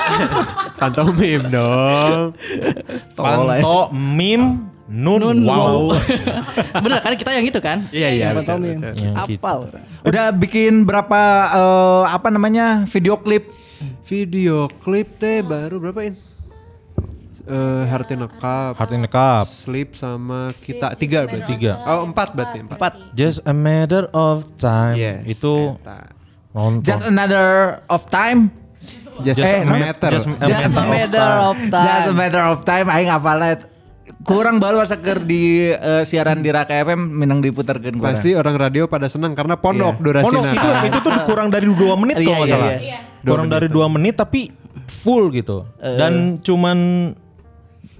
*laughs* Pantomim dong. Panto mim nun, wow. *laughs* Bener kan kita yang itu kan? Iya, iya, betul, pantomim. betul. Yang gitu. Apal. Udah bikin berapa eh, apa namanya video klip? Video klip teh baru berapa in? Eh Heart in a Cup, Heart in the Cup. Sleep sama kita tiga berarti. Tiga. Oh empat berarti empat. Empat. Just a matter of time. Yes, Itu nonton. Just another of time. Just, Just a a ma- matter. just a Just a matter of Just a time. matter of time aing apalnya kurang baru asa keur di eh, siaran di Raka FM minang diputerkeun kurang. Pasti orang radio pada senang karena pondok Pondok durasinya. itu itu tuh kurang dari dua menit Iya, kalau nggak iya, salah. iya. Kurang dari dua menit tapi full gitu. Dan cuman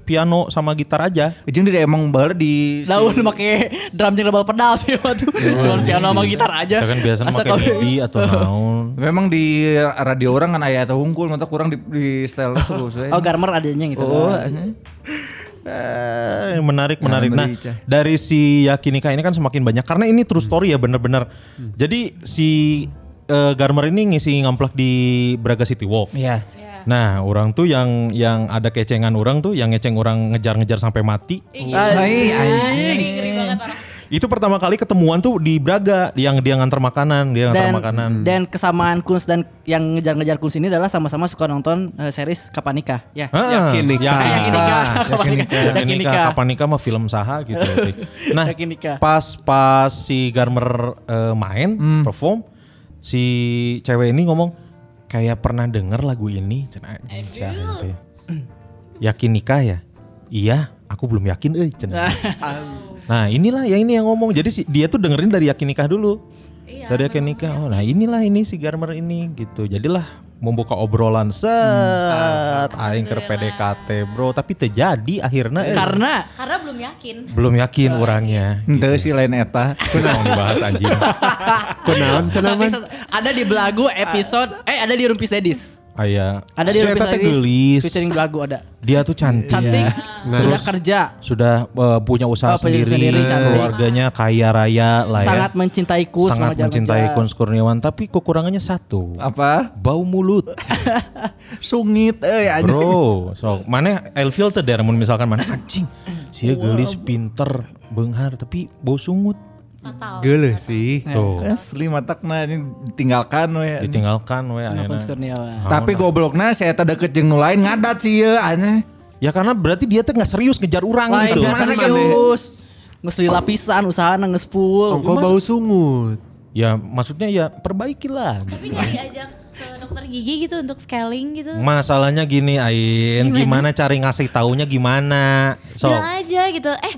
piano sama gitar aja. Jeung dia emang baru di Daun make drum jeung double pedal sih waktu. Cuman piano sama gitar aja. Kita kan biasanya Asa pakai MIDI atau *laughs* naon. Memang di radio orang kan aya eta hungkul, mata kurang di, di style terus. we. Oh Garmer adanya gitu. Oh, Eh, menarik menarik. Nah, Merica. dari si Yakinika ini kan semakin banyak karena ini true story ya bener-bener. Jadi si eh, Garmer ini ngisi ngamplak di Braga City Walk. Iya. Nah, orang tuh yang yang ada kecengan orang tuh yang ngeceng orang ngejar-ngejar sampai mati. Anjing. Itu pertama kali ketemuan tuh di Braga yang dia nganter makanan, dia nganter Dan, makanan. dan kesamaan Kunz dan yang ngejar-ngejar Kunz ini adalah sama-sama suka nonton eh, series Kapan Nikah. Ya. Ah, Yakin nikah. Yakin Yakin nikah. *laughs* Yakin nikah. Yakin nikah. Kapan nikah mah film saha gitu. *laughs* nah, Yakin nikah. pas pas si Garmer eh, main perform, si cewek ini ngomong kayak pernah denger lagu ini. Cenah, anjing, gitu ya. Yakin nikah ya? Iya, aku belum yakin euy cenah. *laughs* Nah, inilah yang ini yang ngomong. Jadi si, dia tuh dengerin dari yakin nikah dulu. Iya, dari yakin nikah. Oh, nah inilah ini si Garmer ini gitu. Jadilah membuka obrolan set aing ke PDKT, Bro, tapi terjadi akhirnya eh, Karena Karena belum yakin. belum yakin orangnya. Ente si lain eta. Kunaon dibahas anjing. *laughs* Kunaon cenah ses- ada di belagu episode eh ada di Rumpis Dedis. Aya. Ada di Dedis. geulis. Featuring belagu ada. Dia tuh cantik. Cantik, Nah, sudah terus- kerja, Sudah eh, punya usaha Oh, sendiri, sendiri, cantik. keluarganya kaya raya lah ya. sangat mencintai Kus, sangat mencintai Kun Kurniawan tapi kekurangannya satu Apa? bau mulut *laughs* Sungit euy anjing. bro so mana Elvil tuh misalkan mana anjing sia gelis pinter benghar tapi bau sungut Geuleuh sih. tuh Asli matakna ini ditinggalkan we. ditinggalkan we ayeuna. Tapi goblokna saya eta deket jeung nu lain ngadat sih ya aneh. ya karena berarti dia tuh nggak serius ngejar orang Lain gitu Mana ge maneh? Us. Nges lila pisan usaha nges full. Ongko bau sungut. ya maksudnya ya perbaikilah gitu. Tapi nggak diajak ke dokter gigi gitu untuk scaling gitu. masalahnya gini Ain gimana, cari ngasih taunya gimana so Bilang aja gitu. Eh,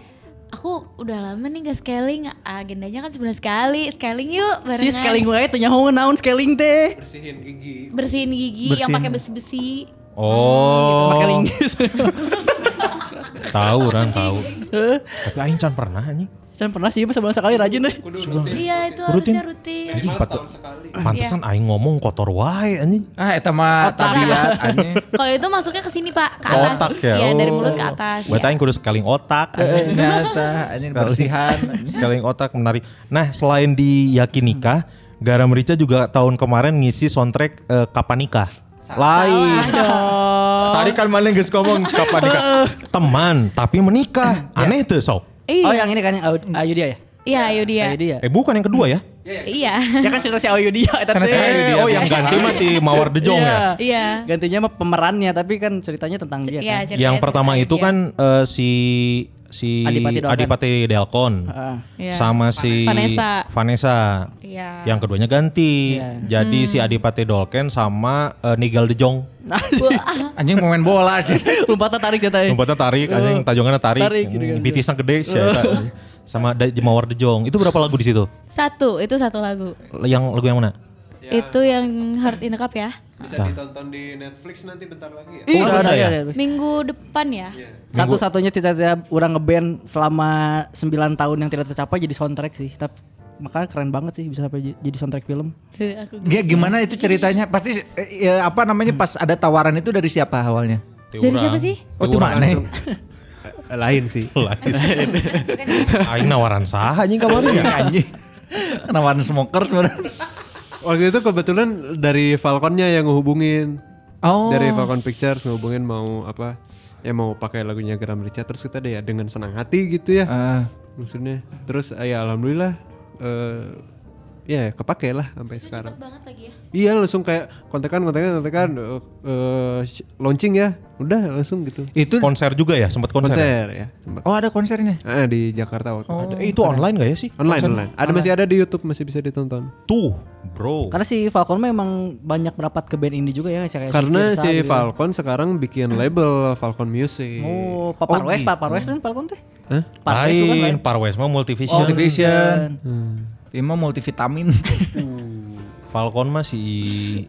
aku udah lama nih gak scaling. Agendanya kan sebulan sekali. Scaling yuk barengan. Si scaling wae teu nyaho naon scaling teh. Bersihin gigi. Bersihin gigi yang pakai besi-besi. oh Pakai linggis. tahu orang tahu tapi Ain can pernah anjing Can pernah sih sebulan sekali rajin deh. Iya, itu Rutin? harusnya rutin. Anjing pat- pantesan aing ngomong kotor wae anjing. Ah eta mah tabiat aneh. *laughs* Kalau itu masuknya ke sini, Pak, ke atas. Otak ya. Iya, dari Oh. mulut ke atas. Buat ya. aing kudu sekaling otak. anjing. Nyata anjing bersihan. *laughs* Sekaling otak menarik. Nah, selain di Yakin Nikah, Garam Rica juga tahun kemarin ngisi soundtrack eh, Kapan Nikah. Lain. Tadi kan mana geus ngomong kapan nikah. *laughs* Teman, tapi menikah. Aneh tuh sok. Iya. Oh yang ini kan yang Ayu, Ayu dia ya? Iya, ayo dia. Ayu dia. Eh bukan yang kedua ya? Iya. Ya kan cerita si Ayu dia. Ayu dia oh, yang ganti masih Mawar De Jong ya? Iya. Gantinya mah pemerannya tapi kan ceritanya tentang dia. Iya, kan? ceritanya Yang pertama itu kan eh, si si Adipati Dolken. Adipati Delkon Heeh. Iya. sama si Vanessa. Vanessa. Iya. Yang keduanya ganti. Iya. Jadi si Adipati Dolken sama eh, Nigel De Jong. *laughs* Anjing mau main bola sih. Lompatnya tarik ceritanya. Lompatnya tarik, anjing tajongannya tarik. Tarik, gitu kan. Bitisnya gede sih eta. Sama da, Mawar De Jong. Itu berapa lagu di situ? Satu, itu satu lagu. Yang lagu yang mana? Itu yang Heart in the Cup ya. Bisa ditonton di Netflix nanti bentar lagi ya. Oh, udah ada ya? Minggu depan ya. Satu-satunya cita-cita orang ngeband selama 9 tahun yang tidak tercapai jadi soundtrack sih. Tapi makanya keren banget sih bisa sampai jadi soundtrack film. Aku Dia gimana itu ceritanya? Pasti ya, apa namanya pas ada tawaran itu dari siapa awalnya? Dari siapa sih? Oh, itu mana? *laughs* Eh, Lain sih. *laughs* Aing nawaran sah anjing kemarin ya. Anjing. Nawaran smokers sebenarnya. Waktu itu kebetulan dari Falconnya yang ngehubungin. Oh. Dari Falcon Pictures ngehubungin mau apa? Ya mau pakai lagunya Gram Rica terus kita deh ya dengan senang hati gitu ya. Ah. Maksudnya. Terus eh, ya alhamdulillah eh ya kepake lah sampai sekarang. banget lagi ya. Iya langsung kayak kontekan kontekan kontekan eh, eh, sh- launching ya. Udah langsung gitu. itu konser juga ya, sempat konser. ya? Konser ya. sempat. Oh ada konsernya. Ah, di Jakarta waktu ada. Eh, itu online gak ya sih? Online online. Ada masih ada di YouTube masih bisa ditonton. Tuh, bro. Karena si Falcon memang banyak merapat ke band indie juga ya kayak Karena si gitu. Falcon sekarang bikin label Falcon Music. Oh, Papar West, Papar West kan Falcon teh. Hah? Lain, lain. Parwes mah multivision. Multivision. Hmm. Ini mah multivitamin. *laughs* Falcon mah si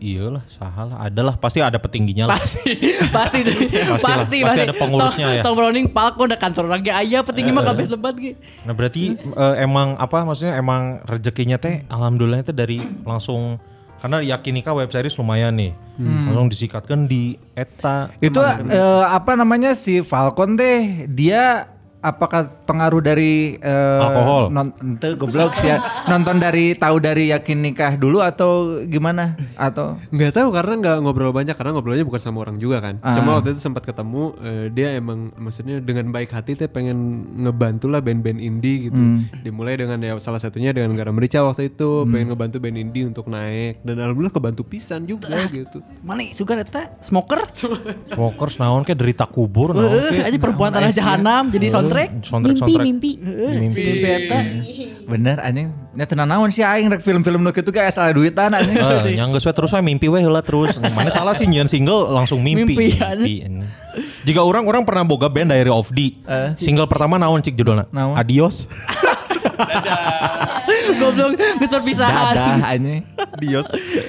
iyalah, salah. Adalah pasti ada petingginya lah. Pasti, pasti, *laughs* Pastilah, pasti, pasti ada pengurusnya ya. Tom Browning, Falcon, ada kantor lagi ayah, petinggi mah kabeh lebat gitu. Nah berarti eh, emang apa maksudnya emang rezekinya teh alhamdulillah itu dari langsung karena yakin nikah web series lumayan nih. Langsung disikatkan di eta. itu eh, apa namanya si Falcon deh dia apakah pengaruh dari eh, Alkohol. non ente goblok sih ya. nonton dari tahu dari yakin nikah dulu atau gimana atau Nggak tahu karena nggak ngobrol banyak karena ngobrolnya bukan sama orang juga kan. Ah. Cuma waktu itu sempat ketemu eh, dia emang maksudnya dengan baik hati teh pengen ngebantu lah band-band indie gitu. Hmm. Dimulai dengan ya salah satunya dengan Garam Merica waktu itu pengen ngebantu band indie untuk naik dan alhamdulillah kebantu pisan juga gitu. Mana suka eta smoker? Smokers naon ke derita kubur naon Eh, ke. aja perempuan tanah jahanam jadi soundtrack. Soundtrack Mimpi, soundtrack. mimpi. Mimpi. Mimpi eta. Bener anjing. Nya tenan naon sih aing rek film-film nu kitu ge asal duitan anjing. Eh, yang geus we terus we mimpi we heula terus. Mana salah sih nyian single langsung mimpi. Mimpi, ya. Jika orang orang pernah boga band Diary of D. Single pertama naon cik judulna? Naon? Adios. *laughs* Goblok, geus perpisahan. Dadah anjing. Adios.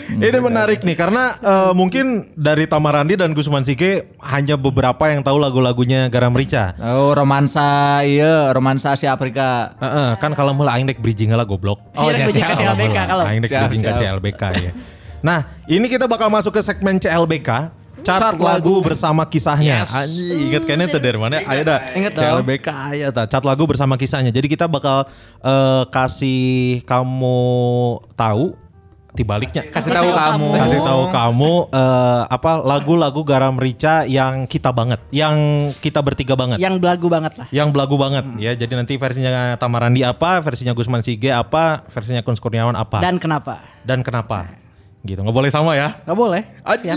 Ini menarik nih karena eh, mungkin dari Tamarandi dan Gusman Sige hanya beberapa yang tahu lagu-lagunya Garam Rica. Oh, romansa iya, romansa Asia Afrika. Heeh, kan kalau mulai aing dek bridging lah goblok. Oh, iya, CLBK kalau. Aing dek bridging ke. CLBK ya. Nah, ini kita bakal masuk ke segmen CLBK. Chart, lagu bersama kisahnya. Anjing, inget kayaknya tuh dari mana? Ayo dah. Ingat dong. CLBK ayo dah. Chart lagu bersama kisahnya. Jadi kita bakal eh, kasih kamu tahu dibaliknya. Kasih tahu kamu. Kasih tahu kamu eh, apa lagu-lagu garam rica yang kita banget, yang kita bertiga banget. Yang belagu banget lah. Yang belagu banget ya. Jadi nanti versinya Tamarandi apa, versinya Gusman Sige apa, versinya Kun Kurniawan apa. Dan kenapa? Dan kenapa? Gitu. nggak boleh sama ya. Gak boleh. Siap.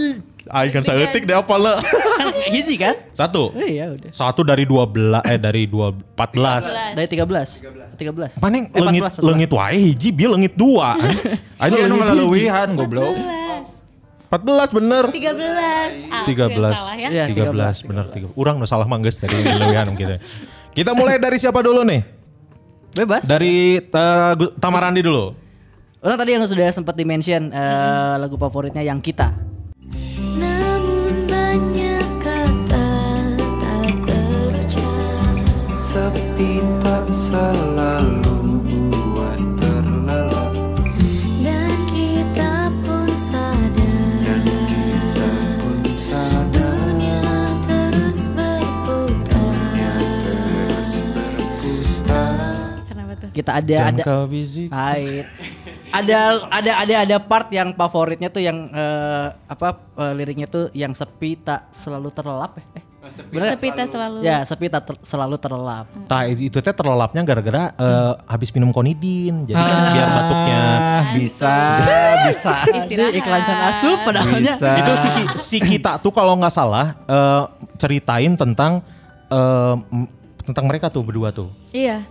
Aing kan saya deh apa le. *laughs* Hiji kan? Satu. Eh, Iya udah. Satu dari dua belas eh dari dua empat belas. Dari 13. 13. Mana yang Eh, lengit 14, 14. lengit wae hiji bieu lengit dua. *laughs* Aing Anu lengit hiji. ngalaluihan goblok. 14 bener. 13. Ah, 13. yang salah ya. Iya, 13 bener 3. Urang nu salah mangges dari lewihan gitu. Kita mulai dari siapa dulu nih? Bebas. Dari eh, Tamarandi dulu. Orang tadi yang sudah sempat di-mention eh, lagu favoritnya yang kita. Kita ada Dan ada. Pahit. ada ada ada ada part yang favoritnya tuh yang eh, apa eh, liriknya tuh yang sepi tak selalu terlelap ya. Eh, bener nggak? Sepi tak selalu. Ya, sepi tak ter- selalu terlelap. Tah itu teh terlelapnya gara-gara eh, habis minum konidin. Jadi kan biar batuknya Ah, bisa, *laughs* bisa. Ini iklan can asup padahalnya. Bisa. itu si, si kita tuh kalau nggak salah eh, ceritain tentang m- tentang mereka tuh berdua tuh. Iya.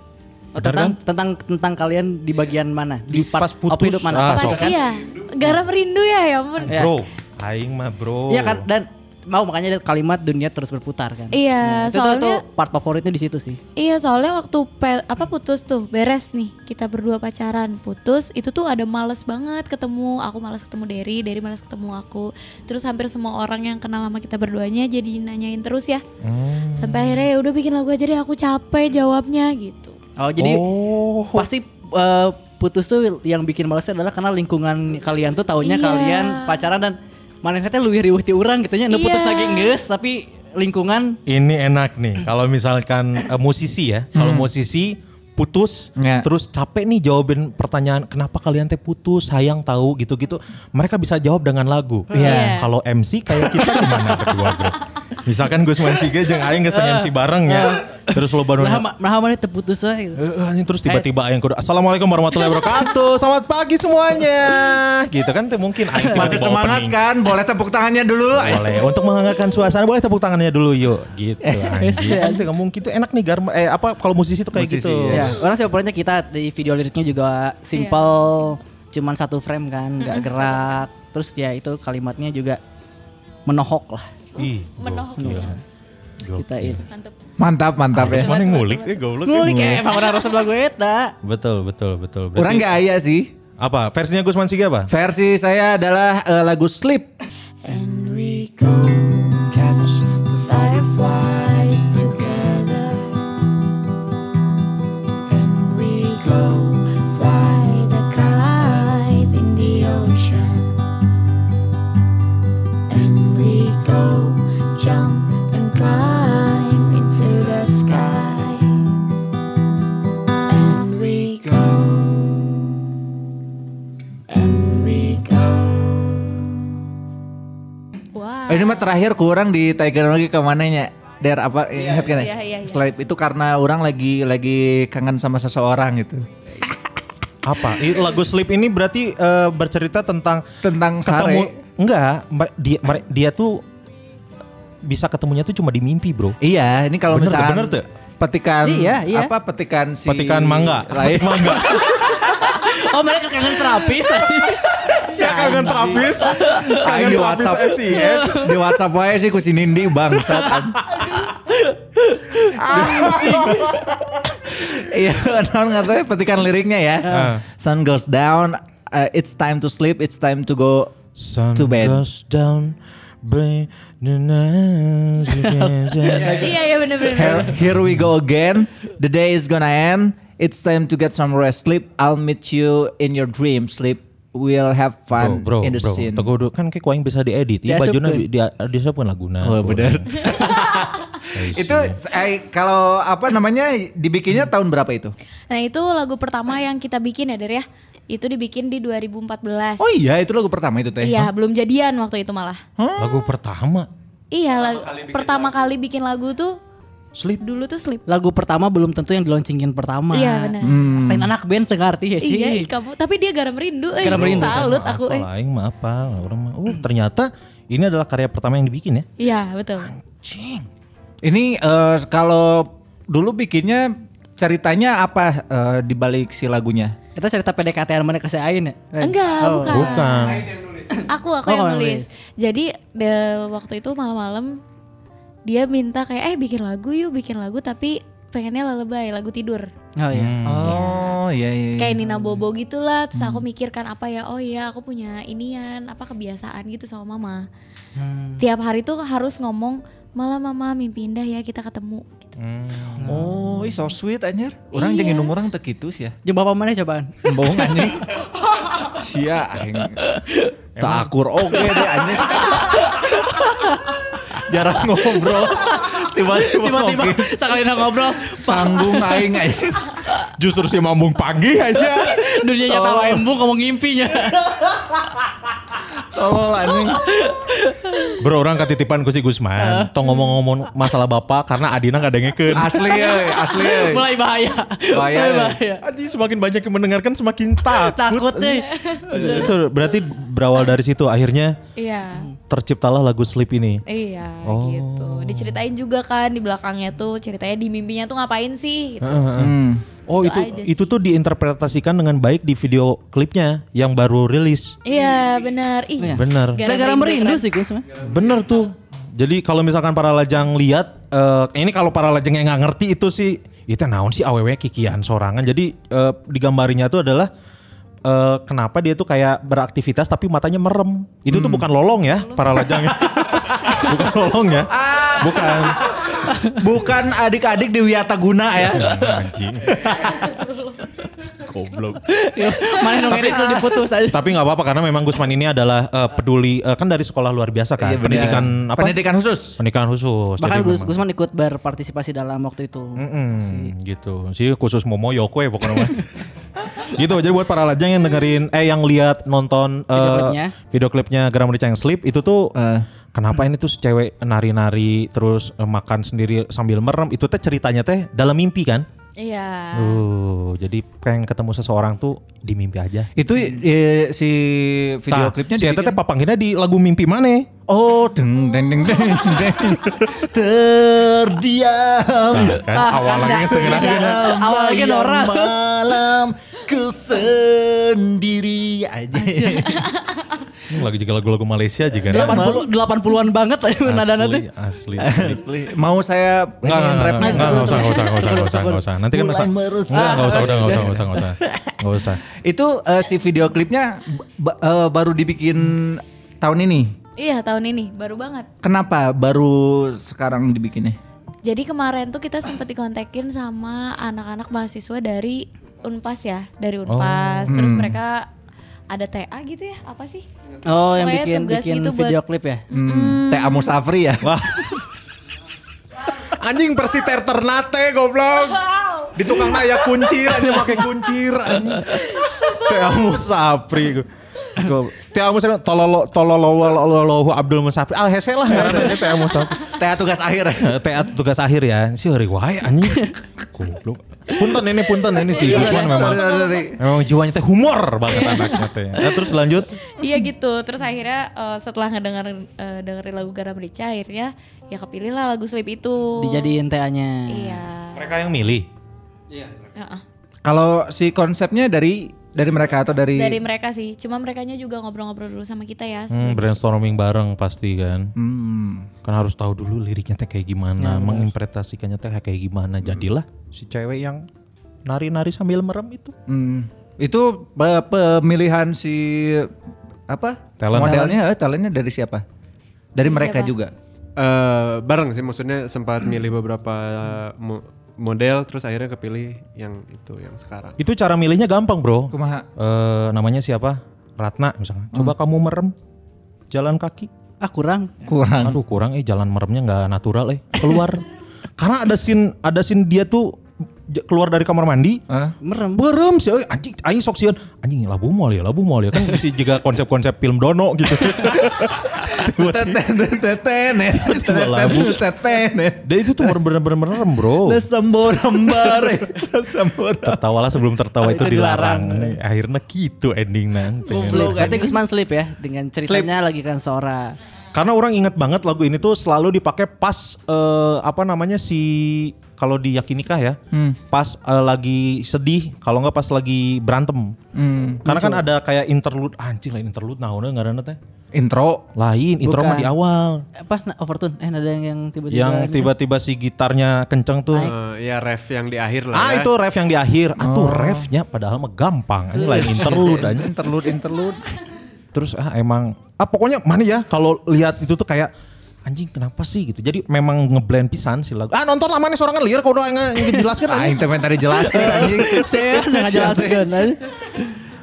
Oh, tentang tentang tentang kalian di bagian mana? Di, part pas putus. op hidup mana? Ah, Pas itu Pas kan? iya. Garam rindu ya ya ampun. Iya. Bro, aing mah bro. Iya kan dan mau makanya ada kalimat dunia terus berputar kan. Iya, Itu tuh, soalnya tuh part favoritnya di situ sih. Iya soalnya waktu pe- apa putus tuh beres nih kita berdua pacaran putus itu tuh ada males banget ketemu aku males ketemu Derry Derry males ketemu aku terus hampir semua orang yang kenal sama kita berduanya jadi nanyain terus ya Hmm. sampai akhirnya ya udah bikin lagu aja deh aku capek jawabnya gitu Oh jadi Oh. pasti eh, putus tuh yang bikin malesnya adalah karena lingkungan kalian tuh taunya Iya. kalian pacaran dan mana teh luwih riuh ti urang gitu nya nu putus lagi geus tapi lingkungan Ini enak nih kalau misalkan eh, musisi ya. Kalau musisi putus Ya. terus capek nih jawabin pertanyaan kenapa kalian teh putus sayang tahu gitu-gitu mereka bisa jawab dengan lagu Iya. kalau MC kayak kita gimana berdua bro misalkan Gus Mansige jeung aing geus MC bareng ya terus lo baru nah nah mana teh putus wae gitu. Eh, eh, anjing, terus tiba-tiba aing kudu Assalamualaikum warahmatullahi wabarakatuh Selamat pagi semuanya Gitu kan tuh mungkin aing Masih tiba-tiba semangat opening. kan? Boleh tepuk tangannya dulu. Boleh untuk menghangatkan suasana boleh tepuk tangannya dulu yuk gitu anjing. Kan tuh nggak mungkin tuh enak nih Garma eh apa kalau musisi tuh kayak Musisi, gitu. Ya, orang sih pokoknya kita di video liriknya juga simple, cuman satu frame kan, nggak gerak. Terus ya itu kalimatnya juga menohok lah. Ih, Menohok. gokil. Kita ini. mantep Mantap, mantap ya. Mana yang ngulik eh goblok. Ngulik ya, emang orang rasa lagu eta. Betul, betul, betul. Berarti- Orang nggak aya sih. apa? Versinya Gus Mansigi apa? Versi saya adalah eh, lagu Sleep. And we go catch the fireflies together And we go ini mah terakhir kurang di Tiger lagi ke mananya. Der apa ingat kan ya? iya, iya, iya. Sleep itu karena orang lagi lagi kangen sama seseorang gitu. *laughs* Apa? Lagu Sleep ini berarti eh, bercerita tentang Tentang ketemu Sare. enggak, dia dia tuh bisa ketemunya tuh cuma di mimpi, Bro. Iya, ini kalau misalkan bener tuh. petikan Iya, iya. apa petikan si Petikan mangga. lain *laughs* mangga. Oh mereka kangen terapis. *laughs* Saya kangen terapis. Aing di WhatsApp di WhatsApp wae sih ku si Nindi bangsat. Iya, non katanya petikan liriknya ya. Sun goes down, uh, it's time to sleep, it's time to go Sun to bed. goes down. Bring the night again. *laughs* Iya iya bener-bener. Here, here we go again. The day is gonna end. It's time to get some rest. Sleep. I'll meet you in your dream. Sleep. We'll have fun bro, bro, in the bro. scene. Teguh dulu, kan kayak kuaing bisa diedit. Iya bajuna Diasupkeun. di, di, diasupkeun laguna. Oh benar. Eh, *laughs* itu eh, kalau apa namanya dibikinnya tahun berapa itu? Nah itu lagu pertama yang kita bikin ya Der ya. Itu dibikin di 2014. Oh iya itu lagu pertama itu teh. Iya belum jadian waktu itu malah. Lagu pertama. Iya lagu, pertama kali bikin lagu tuh Sleep. dulu tuh sleep. Lagu pertama belum tentu yang diloncengin pertama. Iya benar. Lain anak band tengah arti ya sih. Iya kamu tapi dia garam rindu. Eh. Garam rindu, Salut aku. Eh. lah, aing mah apa? Orang mah, oh ternyata ini adalah karya pertama yang dibikin ya. Iya betul. Ini eh, kalau dulu bikinnya ceritanya apa eh, di balik si lagunya? Kita cerita PDKT mana ke si Ain ya? Eh, Enggak oh. bukan. Bukan. Aku aku Oh, yang yang nulis. Jadi de, waktu itu malam-malam dia minta kayak eh bikin lagu yuk bikin lagu tapi pengennya lullaby lagu tidur. Oh iya. Oh iya iya. Terus kayak Nina Bobo gitulah terus aku mikirkan apa ya oh iya aku punya inian apa kebiasaan gitu sama mama tiap hari tuh harus ngomong malah mama mimpi indah ya kita ketemu gitu. Oh, ih so sweet anjir. Orang Iya. jangan orang teu kitu sih ya. Jeung bapak mana cobaan? Bohong anjing. *laughs* Sia aing. Tak akur oke deh anjing. *laughs* Jarang ngobrol. *laughs* Tiba-tiba Tiba-tiba sekali ngobrol Canggung *laughs* aing aing. Justru si mambung pagi aja. dunia nyata Tolong. embung ngomong ngimpinya. *laughs* Tolol anjing. Bro orang ketitipan ku si Gusman. Tong ngomong-ngomong masalah bapak karena Adina gak dengekeun. Asli euy, asli euy. Mulai bahaya. Bahaya, Mulai ya. bahaya. Anjing semakin banyak yang mendengarkan semakin takut. Takut deh. Itu berarti berawal dari situ akhirnya Iya. terciptalah lagu Sleep ini. Iya Oh. gitu. Diceritain juga kan di belakangnya tuh ceritanya di mimpinya tuh ngapain sih gitu. Hmm. Oh Itu itu aja itu tuh diinterpretasikan dengan baik di video klipnya yang baru rilis. Iya benar. Iya. Bener. Gara-gara merindu sih Gus mah. Bener tuh. Jadi kalau misalkan para lajang lihat, eh, ini kalau para lajang yang nggak ngerti itu sih, itu naon sih aww kikian sorangan. Jadi eh, digambarinya tuh adalah eh, kenapa dia tuh kayak beraktivitas tapi matanya merem. Itu tuh bukan lolong ya para lajang. *laughs* bukan lolong ya. Bukan. Bukan adik-adik di Wiataguna ya. Anjing. Goblok. Mana nong edit lu diputus aja. Tapi nggak apa-apa karena memang Gusman ini adalah eh, peduli eh, kan dari sekolah luar biasa kan. Iya, pendidikan apa? Pendidikan khusus. Pendidikan khusus. Bahkan Gus Gusman ikut berpartisipasi dalam waktu itu. Mm-mm, gitu sih khusus Momo Yoko ya pokoknya *laughs* gitu jadi buat para lajang yang dengerin eh yang lihat nonton eh, Video klipnya. video klipnya Gramedia Yang Sleep itu tuh Eh. Kenapa ini tuh cewek nari-nari terus eh, makan sendiri sambil merem itu teh ceritanya teh dalam mimpi kan Iya. Tuh, jadi pengen ketemu seseorang tuh di mimpi aja. Itu eh, si video Nah, klipnya si teh papanggina di lagu mimpi mana? Oh, deng deng deng deng deng. *laughs* Terdiam. Nah, kan awal lagi setengah. Awalnya Nora. Malam *laughs* ku sendiri aja. Lagi juga lagu-lagu Malaysia juga. 80 80-an banget lah nada nada. asli, *laughs* asli. Asli. Mau saya Enggak, enggak, enggak, enggak, enggak, enggak usah, enggak usah, enggak usah, enggak usah, enggak usah. Nanti kan masa, enggak, usah, udah, enggak usah, enggak usah, enggak usah, enggak usah. Itu eh, si video klipnya eh, baru dibikin tahun ini. Iya tahun ini baru banget. Kenapa baru sekarang dibikinnya? Jadi kemarin tuh kita sempat dikontekin sama anak-anak mahasiswa dari Unpas ya, dari Unpas. Terus mereka ada TA gitu ya, apa sih? Oh, yang Pokoknya bikin tugas bikin gitu buat- video klip ya. Hmm, Teh Amo Safri ya. Wah. *laughs* Anjing persiter ternate goblok. Di tukang aya kuncir aja pakai kuncir anjing. Kayak mau sapri. Teh Musafir tololo tololo Abdul Musafir. Ah hese lah ngaranna Teh Musafir. Teh tugas akhir. Teh tugas akhir ya. Si hari wae anjing. *laughs* Goblok. Punten ini punten ini si Gusman memang memang jiwanya teh humor banget anaknya teh. *laughs* Nah, terus lanjut. Iya gitu. Terus akhirnya eh, setelah ngedengerin eh, dengerin lagu Garam Rica akhirnya ya kepilih lah lagu Sleep itu. Dijadiin TA-nya. Iya. Mereka yang milih. Heeh. Kalau si konsepnya dari dari mereka atau dari, Dari mereka sih. Cuma merekanya juga ngobrol-ngobrol dulu sama kita ya. Hmm, brainstorming bareng pasti kan. Hmm. Kan harus tahu dulu liriknya teh kayak gimana, menginterpretasikannya teh kayak gimana. Jadilah si cewek yang nari-nari sambil merem itu. Hmm. Itu pe- pemilihan si apa? Talent. Modelnya eh, talentnya dari siapa? Dari mereka siapa? juga. Eh, bareng sih maksudnya sempat milih beberapa model terus akhirnya kepilih yang itu yang sekarang. Itu cara milihnya gampang, Bro. Kumaha? Eh namanya siapa? Ratna misalnya. Coba kamu merem jalan kaki. Ah kurang. Kurang. Aduh kurang eh jalan meremnya nggak natural eh keluar. *laughs* Karena ada scene ada scene dia tuh keluar dari kamar mandi. Hah? Merem. Berem sih, anjing, aing sok sieun. Anjing labu mall ya, labu mall ya kan bisa juga konsep-konsep film Dono gitu. *laughs* Tetenet. labu. Tetenet. Dan itu tuh bener-bener merem bro. Desembur embare. Desembur. Tertawalah sebelum tertawa itu dilarang. Akhirnya gitu ending nanti. Berarti Gusman sleep ya dengan ceritanya lagi kan Sora. Karena orang ingat banget lagu ini tuh selalu dipakai pas eh, apa namanya si kalau di Yakinikah ya, pas eh, lagi sedih, kalau nggak pas lagi berantem. Hmm. Karena kan ada kayak interlude, anjing lain interlude, nah udah nggak ada teh. Intro. Lain, intro mah di awal. Apa nah, overtune? Eh ada yang, yang tiba-tiba Yang gitu. tiba-tiba si gitarnya kenceng tuh. Eh, ya ref yang di akhir lah Ah ya. itu ref yang di akhir. Ah tuh refnya padahal mah gampang. Ini lain interlude aja. Interlude interlude. Terus ah emang ah pokoknya mana ya kalau lihat itu tuh kayak anjing kenapa sih gitu. Jadi memang ngeblend pisan sih lagu. Ah nonton seorang kan liar kalau udah ngejelaskan Aing teh tadi jelaskan *laughs* anjing. Saya nggak jelaskan.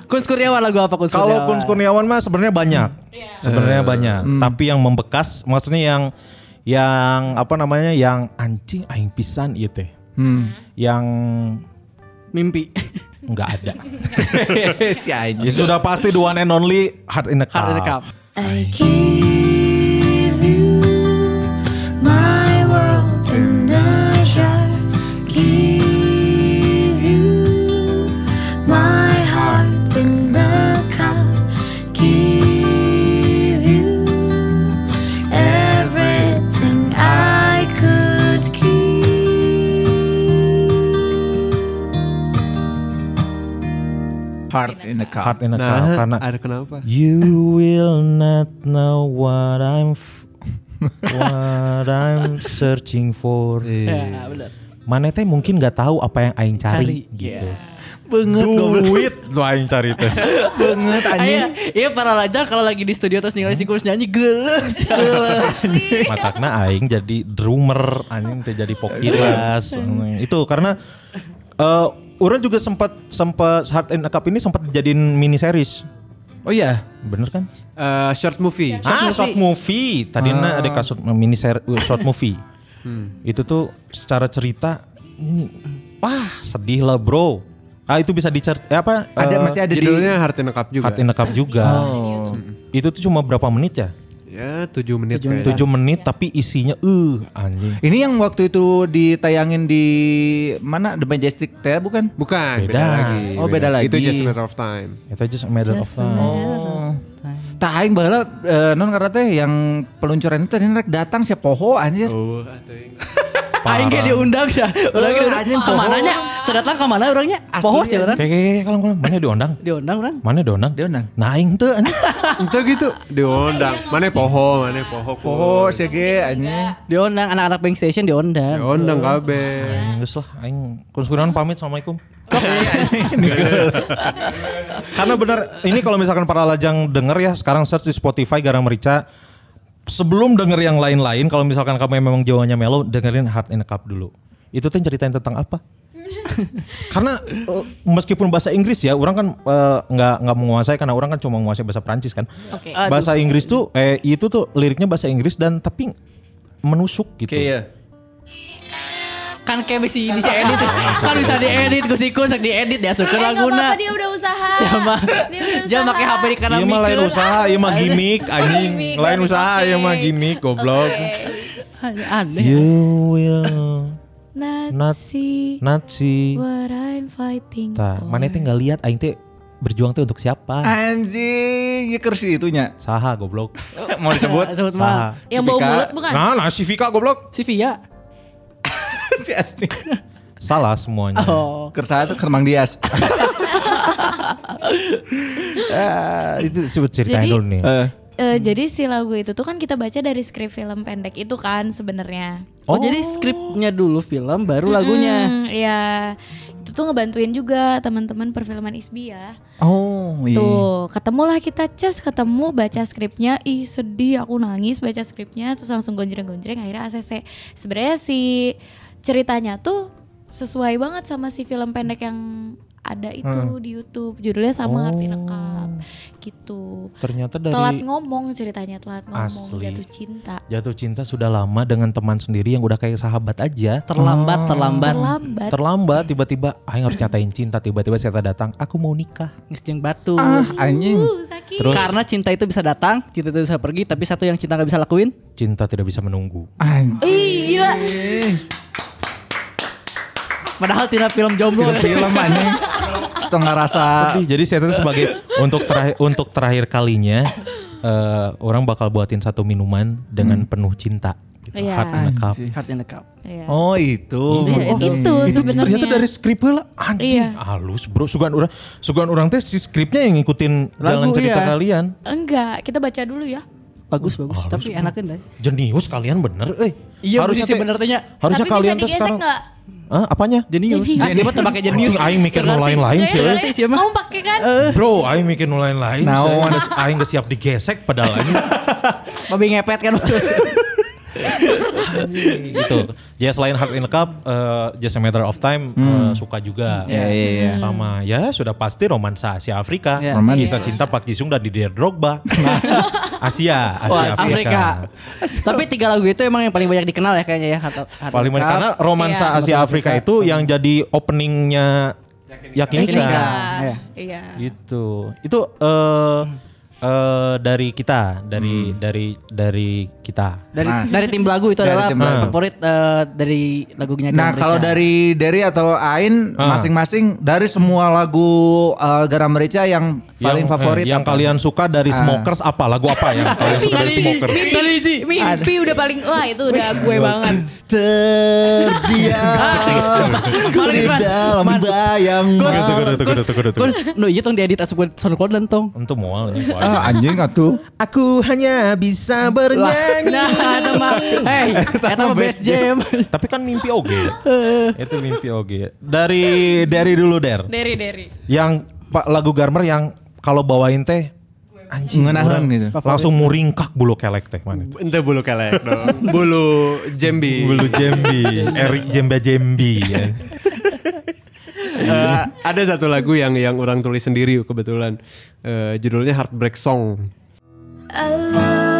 Kun Kurniawan lagu apa Kun Kalau? Kun Kurniawan mah sebenarnya banyak. Sebenarnya banyak. Hmm. Tapi yang membekas maksudnya yang yang apa namanya yang anjing aing pisan ieu teh. Hmm. Yang Mimpi. nggak ada. *laughs* si anjing. ya sudah pasti the one and only Heart in the Cup. Hard in the Cup. I in the cup. Heart in the Nah, Cup karena ada kenapa? You will not know what I'm f- what I'm searching for. Ya, benar. Mana teh mungkin nggak tahu apa yang aing cari, Cari, gitu. Banget Duit lo aing cari teh. *laughs* banget anjing. Iya, iya para lajar kalau lagi di studio terus ningali si Kus nyanyi geles. Matakna aing jadi drummer, anjing teh jadi pokiras. Itu karena eh orang juga sempat sempat Heart in a Cup ini sempat dijadiin mini series. Oh iya. Bener kan? Eh, short movie. ah, short movie. Tadinya ada kasut mini ser- uh, short movie. *laughs* Itu tuh secara cerita hmm, wah, sedih lah, Bro. Ah, itu bisa dicari eh, apa? Ada eh, masih ada di Judulnya Heart in a Cup juga. Heart in a Cup juga. Oh. Itu tuh cuma berapa menit ya? Ya 7 menit Tujuh kayaknya. 7 menit tapi isinya uh anjing. Ini yang waktu itu ditayangin di mana The Majestic teh bukan? Bukan, beda, Beda. lagi. Oh, beda lagi. Itu just a matter of time. Itu just a matter of time. Oh. Tah aing baheula eh, non karena teh yang peluncuran itu tadi rek datang si Poho anjir. Oh. Aing kayak diundang sih. Orang Eh, diundang. anjing, Ke mana nya? Ternyata ke mana orangnya? Poho sih orang. Kayak kayak kalau kalau mana diundang? Diundang orang. Mana diundang? Diundang. Nah, aing teu anjing. *laughs* Itu gitu. Diundang. Mana poho, mana poho. Poho si ge anjir. Diundang anak-anak Bank Station diundang. Diundang kabeh. Aing geus lah aing Kunskurawan pamit assalamualaikum. Karena benar ini kalau misalkan para lajang denger ya sekarang search di Spotify Garang Merica sebelum denger yang lain-lain kalau misalkan kamu memang jawabannya melo dengerin Heart in a Cup dulu. Itu tuh ceritain tentang apa? *laughs* karena eh, meskipun bahasa Inggris ya, orang kan eh, nggak nggak menguasai karena orang kan cuma menguasai bahasa Prancis kan. Oke. Bahasa Inggris tuh eh itu tuh liriknya bahasa Inggris dan tapi menusuk gitu. Kayak Kan kayak bisa bisa edit. Kan bisa diedit Gus Ikun sak diedit dia suka laguna. apa-apa dia udah usaha. Siapa? Dia pakai HP di kanan Iya mah lain usaha, iya mah gimmick anjing. Gimmick, Lain usaha, iya mah gimmick goblok. Aneh. You will Not, see not see. what I'm fighting for. mana teh nggak lihat aing teh berjuang teh untuk siapa? Anjing, ya kursi itunya. Saha goblok. Mau disebut? Sebut Saha. mah. Yang bau mulut bukan? Nah, nah si Vika goblok. Si Via. *laughs* si Ati. Salah semuanya. Oh. Kersa itu Kermang Dias. *laughs* Ah, itu coba ceritain Jadi- dulu nih. Eh, Eh, jadi si lagu itu tuh kan kita baca dari skrip film pendek itu kan sebenarnya. Oh, jadi skripnya dulu film baru lagunya. Hmm, Iya. Itu tuh ngebantuin juga teman-teman perfilman ISBI ya. oh, iya. Tuh, ketemulah kita ces, ketemu baca skripnya, ih sedih aku nangis baca skripnya terus langsung gonjreng-gonjreng akhirnya ACC. Sebenarnya si ceritanya tuh sesuai banget sama si film pendek yang ada itu di YouTube. Judulnya sama arti lengkap. Gitu. Ternyata Telat dari ngomong ceritanya, telat ngomong Asli. jatuh cinta. jatuh cinta sudah lama dengan teman sendiri yang udah kayak sahabat aja. Terlambat, terlambat. Terlambat. Terlambat tiba-tiba aing harus nyatain cinta tiba-tiba saya datang aku mau nikah. Ngesting batu. Ah, anjing. Uh, sakit. Terus Karena cinta itu bisa datang, cinta itu bisa pergi, tapi satu yang cinta nggak bisa lakuin. cinta tidak bisa menunggu. Anjing. Ih, gila. Padahal tidak film jomblo. ya. Film anjing. Setengah rasa. Sedih. Jadi saya tuh sebagai *laughs* untuk terakhir untuk terakhir kalinya eh, orang bakal buatin satu minuman dengan penuh cinta. Gitu. Heart in a cup. Heart in the cup. Iya. Oh itu. Iya, Oh, itu. itu sebenarnya. Ternyata dari skrip lah anjing Iya. halus bro. Sugan orang sugan orang teh si skripnya yang ngikutin jalan Lagu, cerita iya. kalian. Enggak, kita baca dulu ya. Bagus, bagus. tapi enakin deh. Jenius kalian bener eh. Iya, harusnya sih bener tanya. Harusnya Tapi kalian bisa tuh digesek sekarang nggak? Hah, apanya? Jenius. Jenius. Asli mah pakai jenius. Aing mikir nu lain-lain sih. Eh. Kamu pakai kan? Bro, aing mikir nu lain-lain. Geus- Aing geus siap digesek padahal aing Babi ngepet kan. Gitu. Ya selain Heart in Cup, eh, Just a Matter of Time eh, suka juga. Iya, iya, iya. Sama ya sudah pasti romansa Asia Afrika. Iya. Romansa. Kisah cinta Pak Jisung dan Didier Drogba. *laughs* Asia, Asia Afrika. Afrika. Tapi tiga lagu itu emang yang paling banyak dikenal ya kayaknya ya. Heart- Heart Paling banyak karena romansa Iya. Asia Afrika itu yang jadi openingnya Yakinika. Yakinika. Iya. Iya. Gitu. Itu eh eh, dari kita, dari dari dari kita. Dari Nah. dari tim lagu itu Dari adalah tim lagu. favorit eh, dari lagunya Nah Garam kalau dari Derry atau Ain Ah. masing-masing dari semua lagu uh, Garam Merica yang paling Yang- favorit eh, yang apa? kalian suka dari Ah. Smokers apa? Lagu apa yang *laughs* kalian suka dari Smokers? Mimpi, mimpi udah paling wah itu udah gue banget. Terdiam *laughs* Manis, di dalam bayangmu. Tunggu, tunggu, tunggu, tunggu, tunggu, tunggu. Terus, no iya tong diedit asup tong. Untuk mual nih. *laughs* Ah, anjing atuh. Aku hanya bisa bernyanyi. Nah, itu mah, hey, *laughs* itu mah best jam. *laughs* Tapi kan mimpi oge. *laughs* Itu mimpi oge. Dari dari dulu der. Dari dari. Yang pak lagu Garmer yang kalau bawain teh anjing Ngenahan gitu. Langsung muringkak bulu kelek teh mana. Ente bulu kelek dong. bulu jembi. Bulu Jembi, Erik Jemba Jembi. ya. Eh, ada satu lagu yang yang orang tulis sendiri kebetulan. Eh, judulnya Heartbreak Song. I love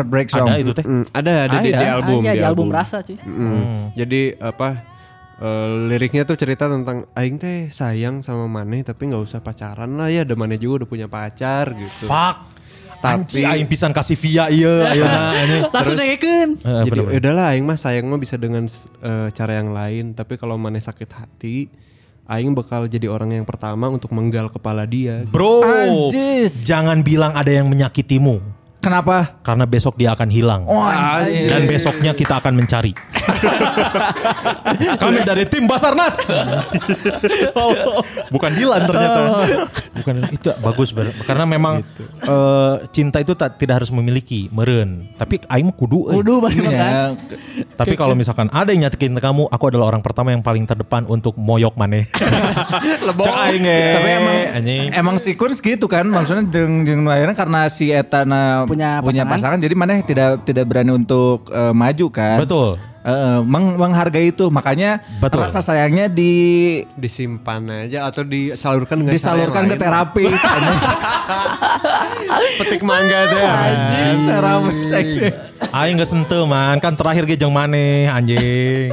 Heartbreak Song. Ada itu teh. Mm, ada ada di, Ada. di album. Ah, iya, di album Rasa cuy. Mm. Jadi apa? eh, liriknya tuh cerita tentang aing teh sayang sama Maneh tapi nggak usah pacaran lah ya, ada Maneh juga udah punya pacar gitu. Fuck. Tapi- aing pisan kasih via ieu ayeuna *laughs* ini. Langsung dengekeun. Eh, Jadi udahlah aing mah sayang mah bisa dengan eh, cara yang lain, tapi kalau Maneh sakit hati, aing bakal jadi orang yang pertama untuk menggal kepala dia. Bro, Anjis. jangan bilang ada yang menyakitimu. Kenapa? Karena besok dia akan hilang. Wah, Dan besoknya kita akan mencari. *laughs* Kami dari tim Basarnas. *laughs* Bukan Dilan ternyata. Bukan itu bagus ber- karena memang eh, cinta itu tak, tidak harus memiliki meren. Tapi aing kudu. euy. Kudu ya, Tapi kalau misalkan ada yang nyakitin kamu, aku adalah orang pertama yang paling terdepan untuk moyok maneh. *laughs* Cek aing eh. Tapi emang anjing. emang si Kun gitu kan maksudnya nu ayeuna karena si eta punya punya pasangan. pasangan jadi mana tidak tidak berani untuk eh, maju kan. Betul. Eh, meng- menghargai itu makanya Betul. rasa sayangnya di Disimpan aja atau disalurkan dengan disalurkan ke lain. terapis. *laughs* Petik mangga deh. terapis. Aing nggak sentuh man, kan terakhir ge jeung maneh anjing.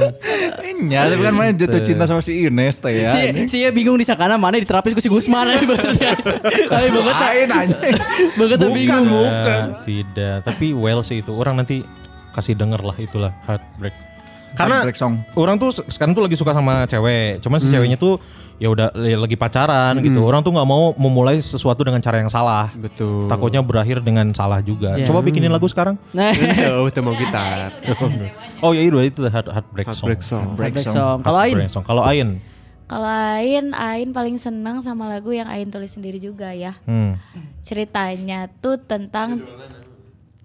Ya, tapi kan mana jatuh cinta sama si Ines teh ya. Si, si ya bingung di sakana mana diterapis ku si Gusman *laughs* Tapi banget anjing. banget Bukan, bingung. bukan. Tidak, tapi well sih itu. Orang nanti kasih denger lah itulah heartbreak. Karena Heartbreak song. orang tuh se- sekarang tuh lagi suka sama cewek. Cuman si ceweknya tuh ya udah lagi pacaran gitu. Orang tuh nggak mau memulai sesuatu dengan cara yang salah. Betul. Takutnya berakhir dengan salah juga. Iya. Coba bikinin lagu sekarang. Nah, *laughs* Jauh tuh mau gitar. *laughs* Oh ya itu itu heart, heartbreak song. Heartbreak song. Heartbreak song. Kalau Ain Heartbreak song. Kalau Ain, Kalau Ain, Ain paling senang sama lagu yang Ain tulis sendiri juga ya. hmm. Ceritanya tuh tentang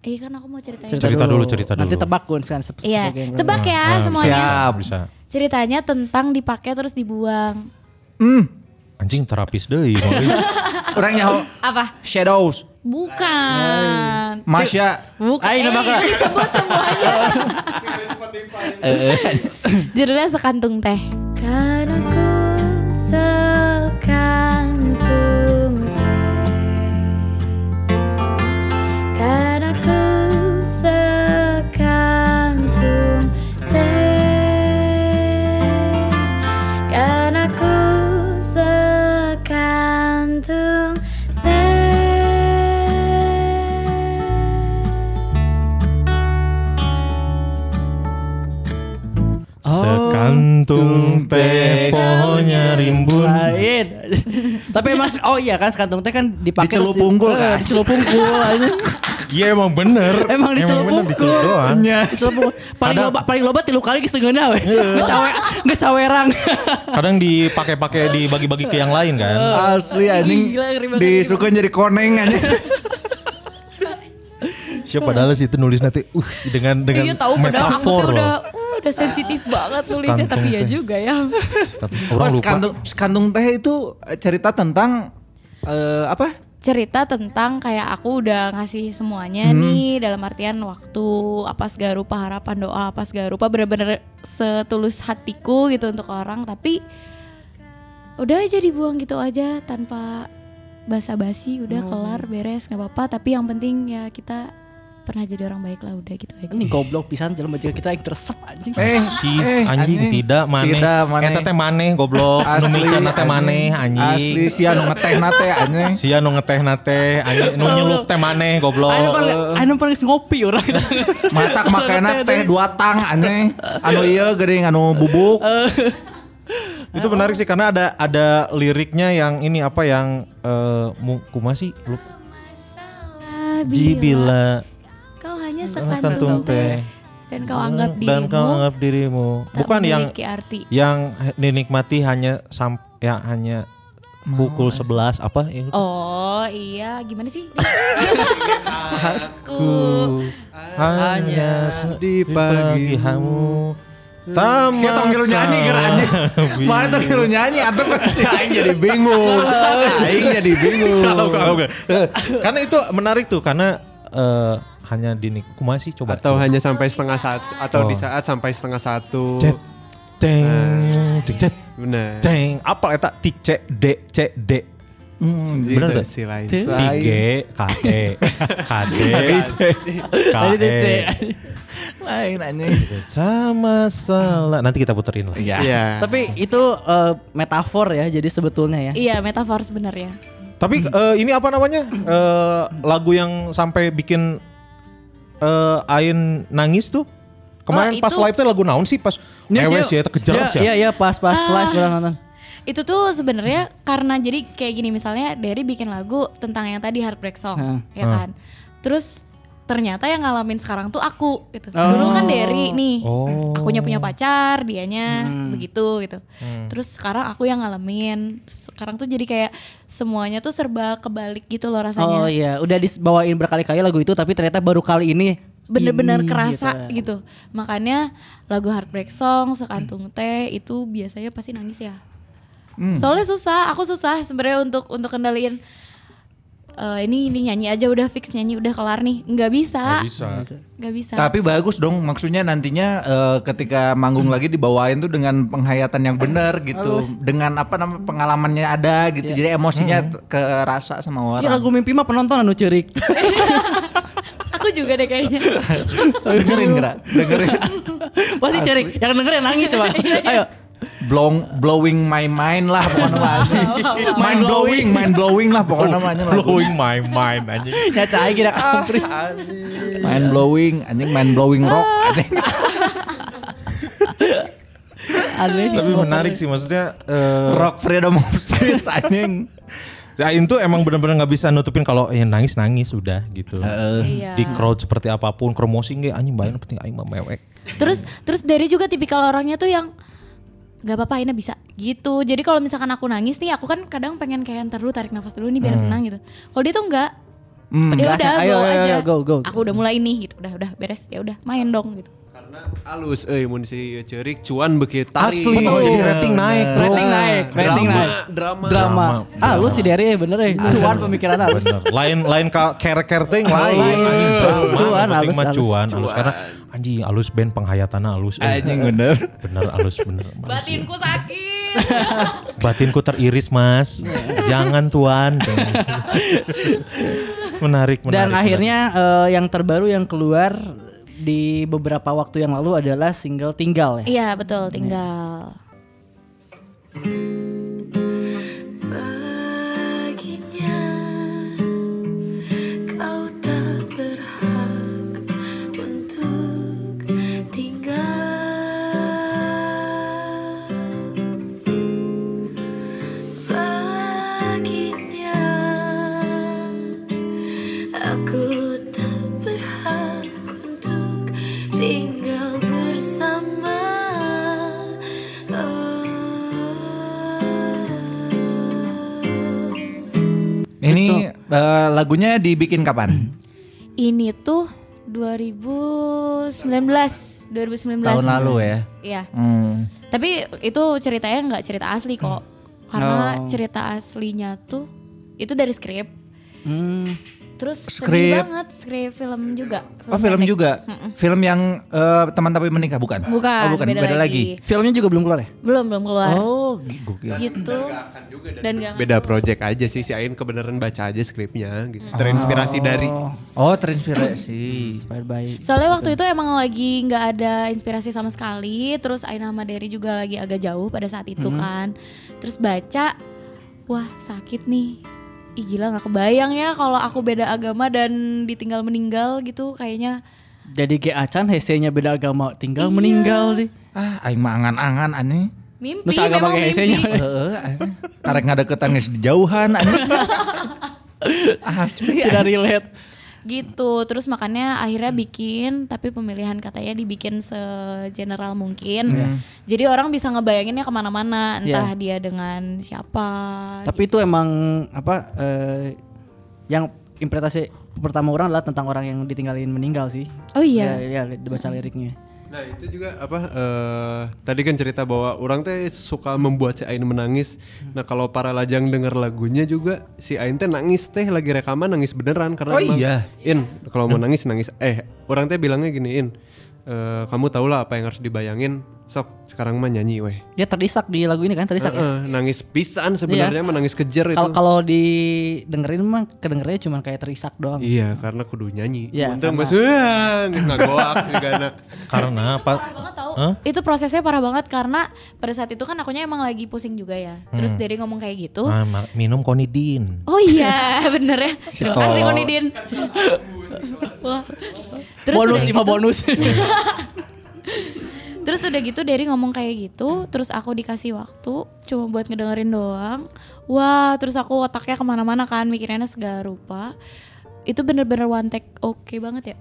Eh kan aku mau ceritain. Cerita dulu, cerita Nanti dulu. tebak Gun kan Iya, tebak ya Ah, semuanya. Siap, bisa. Ceritanya tentang dipakai terus dibuang. Hmm. Anjing terapis deh. *laughs* Orang nyaho Apa? Shadows. Bukan. Masya. Bukan. Ain eh, nebak itu disebut semuanya. *laughs* Judulnya sekantung teh. Kan Sekantung teh pohonnya rimbun. Lain. *laughs* Tapi emang oh iya kan sekantung teh kan dipakai Dicelup terus di- unggul, eh, kan? *laughs* Dicelup unggul aja. Iya emang bener. Emang dicelup bener unggul. dicelup doang. Dicelup unggul. Paling loba paling loba tilu kali geus teungeunna we. Iya. Geus cawe geus cawerang. *laughs* Kadang dipakai-pakai dibagi-bagi ke yang lain kan. Asli anjing disuka jadi koneng anjing. Siapa padahal sih itu nulis nanti uh dengan dengan Iya tahu padahal aku metafor tuh loh. udah uh, udah sensitif banget nulisnya Sekantung tapi ya juga ya. Oh, Orang lupa. sekandung, sekandung teh itu cerita tentang eh, apa? cerita tentang kayak aku udah ngasih semuanya Hmm. nih dalam artian waktu apa segala rupa harapan doa apa segala rupa bener-bener setulus hatiku gitu untuk orang tapi udah aja dibuang gitu aja tanpa basa-basi udah kelar beres nggak apa-apa tapi yang penting ya kita pernah jadi orang baik lah udah gitu aja Ini goblok pisan jelema jeung kita yang teresep anjing. Eh, Si eh, anjing tidak maneh. Tidak maneh. Eta teh maneh goblok. Nu micana teh maneh Asli anjing. sia nu ngeteh nate anjing. Sia nu ngeteh nate anjing nu nyelup teh maneh goblok. Anu paling anu ngopi orang. Matak makana teh dua tang anjing. Anu ieu geuning anu bubuk. Itu menarik sih karena ada ada liriknya yang ini apa yang eh mu kumaha sih? Lu Jibila hanya kantung sekantung teh teh dan kau anggap dan kau dirimu anggap dirimu bukan yang arti yang dinikmati hanya sam yang hanya pukul 11 apa itu? Oh iya, gimana sih? *laughs* Ku hanya di pagi hamu Tamat Sia tong nyanyi anjing. Mana tong ngilu nyanyi atuh aing jadi bingung. Aing jadi bingung. Enggak. Karena itu menarik tuh karena eh, hanya dinik kumaha sih coba Atau coba. hanya sampai setengah satu atau Oh. di saat sampai setengah satu. Cet. Teng, ting, cet, Bener. teng. Apa eta tik c d c d. Hmm, Bener tuh. si lain. Tiga K E K D K E Lain anjing. sama salah. Nanti kita puterin lah. Iya. Tapi itu eh, metafor ya jadi sebetulnya ya. iya, metafor sebenarnya. Tapi eh, ini apa namanya? Eh, lagu yang sampai bikin eh, Ain nangis tuh. Kemarin Oh, pas live tuh lagu naon sih pas Ewe iya. sih eta kejar Iya, sih. Iya iya pas pas live orang nonton. Itu tuh sebenarnya karena jadi kayak gini misalnya Derry bikin lagu tentang yang tadi Heartbreak Song, Hah. ya kan. Terus ternyata yang ngalamin sekarang tuh aku gitu. Oh. Dulu kan Derry nih. Oh. Akunya punya pacar, dianya Hmm. begitu gitu. Terus sekarang aku yang ngalamin. Sekarang tuh jadi kayak semuanya tuh serba kebalik gitu loh rasanya. Oh iya, udah dibawain berkali-kali lagu itu tapi ternyata baru kali ini bener-bener kerasa gitu. gitu. Makanya lagu Heartbreak Song, Sekantung Teh itu biasanya pasti nangis ya. Hmm. Soalnya susah, aku susah sebenarnya untuk untuk kendaliin eh, ini ini nyanyi aja udah fix nyanyi udah kelar nih nggak bisa Bisa. nggak bisa Tapi bagus dong, maksudnya nantinya eh, ketika manggung lagi dibawain tuh dengan penghayatan yang benar gitu, dengan apa namanya pengalamannya ada gitu, jadi emosinya t- kerasa sama orang. Ya lagu mimpi mah penonton anu cerik. *laughs* aku juga deh kayaknya dengerin gerak, dengerin. Pasti cerik. Yang denger yang nangis coba. *laughs* Ayo. Blowing, blowing my mind lah pokoknya namanya. *laughs* mind blowing, mind blowing lah pokoknya namanya. Blowing my mind anjing. *laughs* Nyaca aja kira kampri. Mind blowing, anjing mind blowing rock. anjing. Aneh sih Tapi menarik sih maksudnya eh rock freedom of speech anjing. Zain tuh emang benar-benar nggak bisa nutupin kalau ya nangis nangis udah gitu. Iya. Di crowd seperti apa pun, kromosi nggak anjing bayang penting aing mah mewek. terus terus dari juga tipikal orangnya tuh yang nggak apa-apa Aina bisa. Gitu. Jadi kalau misalkan aku nangis nih aku kan kadang pengen kayak ntar dulu tarik nafas dulu nih biar tenang gitu. Kalau dia tuh enggak Hmm. ya udah go ayo, aja. ayo, go, go. aku udah mulai nih gitu. Udah udah beres. Ya udah main dong gitu Karena alus euy mun si Cerik cuan beki tarik. Asli, jadi rating naik. bro. Rating naik, rating Drama, naik. drama. Drama. Ah lu si Derry ya bener ya. Cuan pemikiran halus. Bener. Lain lain ka care-care teh lain anjing drama. Cuan, halus. cuan, halus karena anjing halus band penghayatanna halus. euy. Anjing bener. Bener halus bener. batinku sakit Batinku teriris, Mas. Jangan tuan. *laughs* menarik, menarik. Dan menarik. akhirnya eh, yang terbaru yang keluar di beberapa waktu yang lalu adalah single Tinggal ya. iya betul tinggal Baginya lagunya dibikin kapan? ini tuh 2019 2019 Tahun lalu ya. iya Hmm. Tapi itu ceritanya nggak cerita asli kok. Karena Oh. cerita aslinya tuh itu dari skrip. Hmm. Terus Skrip. sedih banget skrip film juga. Oh film pendek. juga. Film yang eh, teman tapi menikah bukan? Bukan, Oh, bukan. beda, Beda, lagi. lagi. Filmnya juga belum keluar ya? Belum belum keluar. Oh, gokil. Gitu. Dan gak Beda project aja sih si Ain kebenaran baca aja skripnya gitu. Terinspirasi dari Oh, terinspirasi. Inspired by Soalnya waktu itu emang lagi nggak ada inspirasi sama sekali. Terus Aina sama Derry juga lagi agak jauh pada saat itu kan. Terus baca, wah sakit nih. Ih gila nggak kebayang ya kalau aku beda agama dan ditinggal meninggal gitu kayaknya Jadi ge acan hesenya beda agama, tinggal Iya. meninggal deh. Ah, aing mah angan-angan aneh. mimpi Nusa agama. Heeh, aneh. karek ngadeketan geus di jauhan aneh. *laughs* Asli. Tidak relate. Gitu. Terus makanya akhirnya bikin tapi pemilihan katanya dibikin segeneral mungkin. Jadi orang bisa ngebayanginnya ke mana-mana. Entah dia dengan siapa Tapi itu emang apa eh, yang interpretasi pertama orang adalah tentang orang yang ditinggalin meninggal sih. oh iya. Ya, ya dibaca liriknya. Nah itu juga apa eh tadi kan cerita bahwa orang teh suka membuat si Ain menangis. Nah kalau para lajang denger lagunya juga si Ain teh nangis teh lagi rekaman nangis beneran karena Oh emang, iya? In kalau mau nangis nangis. Eh orang teh bilangnya gini In eh, kamu tau lah apa yang harus dibayangin sok sekarang mah nyanyi weh. Dia terisak di lagu ini kan terisak ya. Heeh, nangis pisan sebenarnya menangis kejer itu. Kalau kalau didengerin mah kedengernya cuma kayak terisak doang. Iya karena kudu nyanyi. Iya, Untung karena- mas nggak goak *laughs* juga Karena apa? banget tau itu prosesnya parah banget karena pada saat itu kan akunya emang lagi pusing juga ya terus dari ngomong kayak gitu Ah, ma- minum konidin. oh iya *laughs* bener ya terima kasih. Konidin *laughs* Wah. terus bonus sih mah gitu- bonus. Terus udah gitu dari ngomong kayak gitu, terus aku dikasih waktu cuma buat ngedengerin doang. Wah, terus aku otaknya ke mana-mana kan, mikirannya segala rupa. Itu bener-bener one take oke banget ya.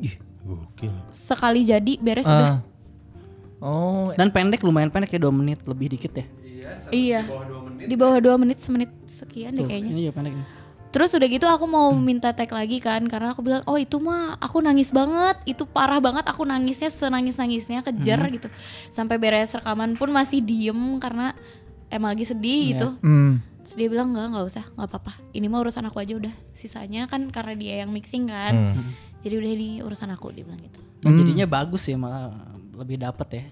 Ih, gokil. Sekali jadi beres udah. Ah. Oh, Dan pendek lumayan pendek ya 2 menit lebih dikit ya. Iya. Di bawah dua menit, semenit sekian deh kayaknya. Ini juga pendek nih. Terus udah gitu aku mau minta tag lagi kan karena aku bilang oh itu mah aku nangis banget itu parah banget aku nangisnya senangis nangisnya kejar gitu sampai beres rekaman pun masih diem karena emang lagi sedih gitu. Hmm. Terus dia bilang enggak nggak usah nggak apa-apa. Ini mah urusan aku aja udah. Sisanya kan karena dia yang mixing kan. Hmm. Jadi udah ini urusan aku dia bilang gitu. Nah, jadinya bagus ya malah lebih dapet ya.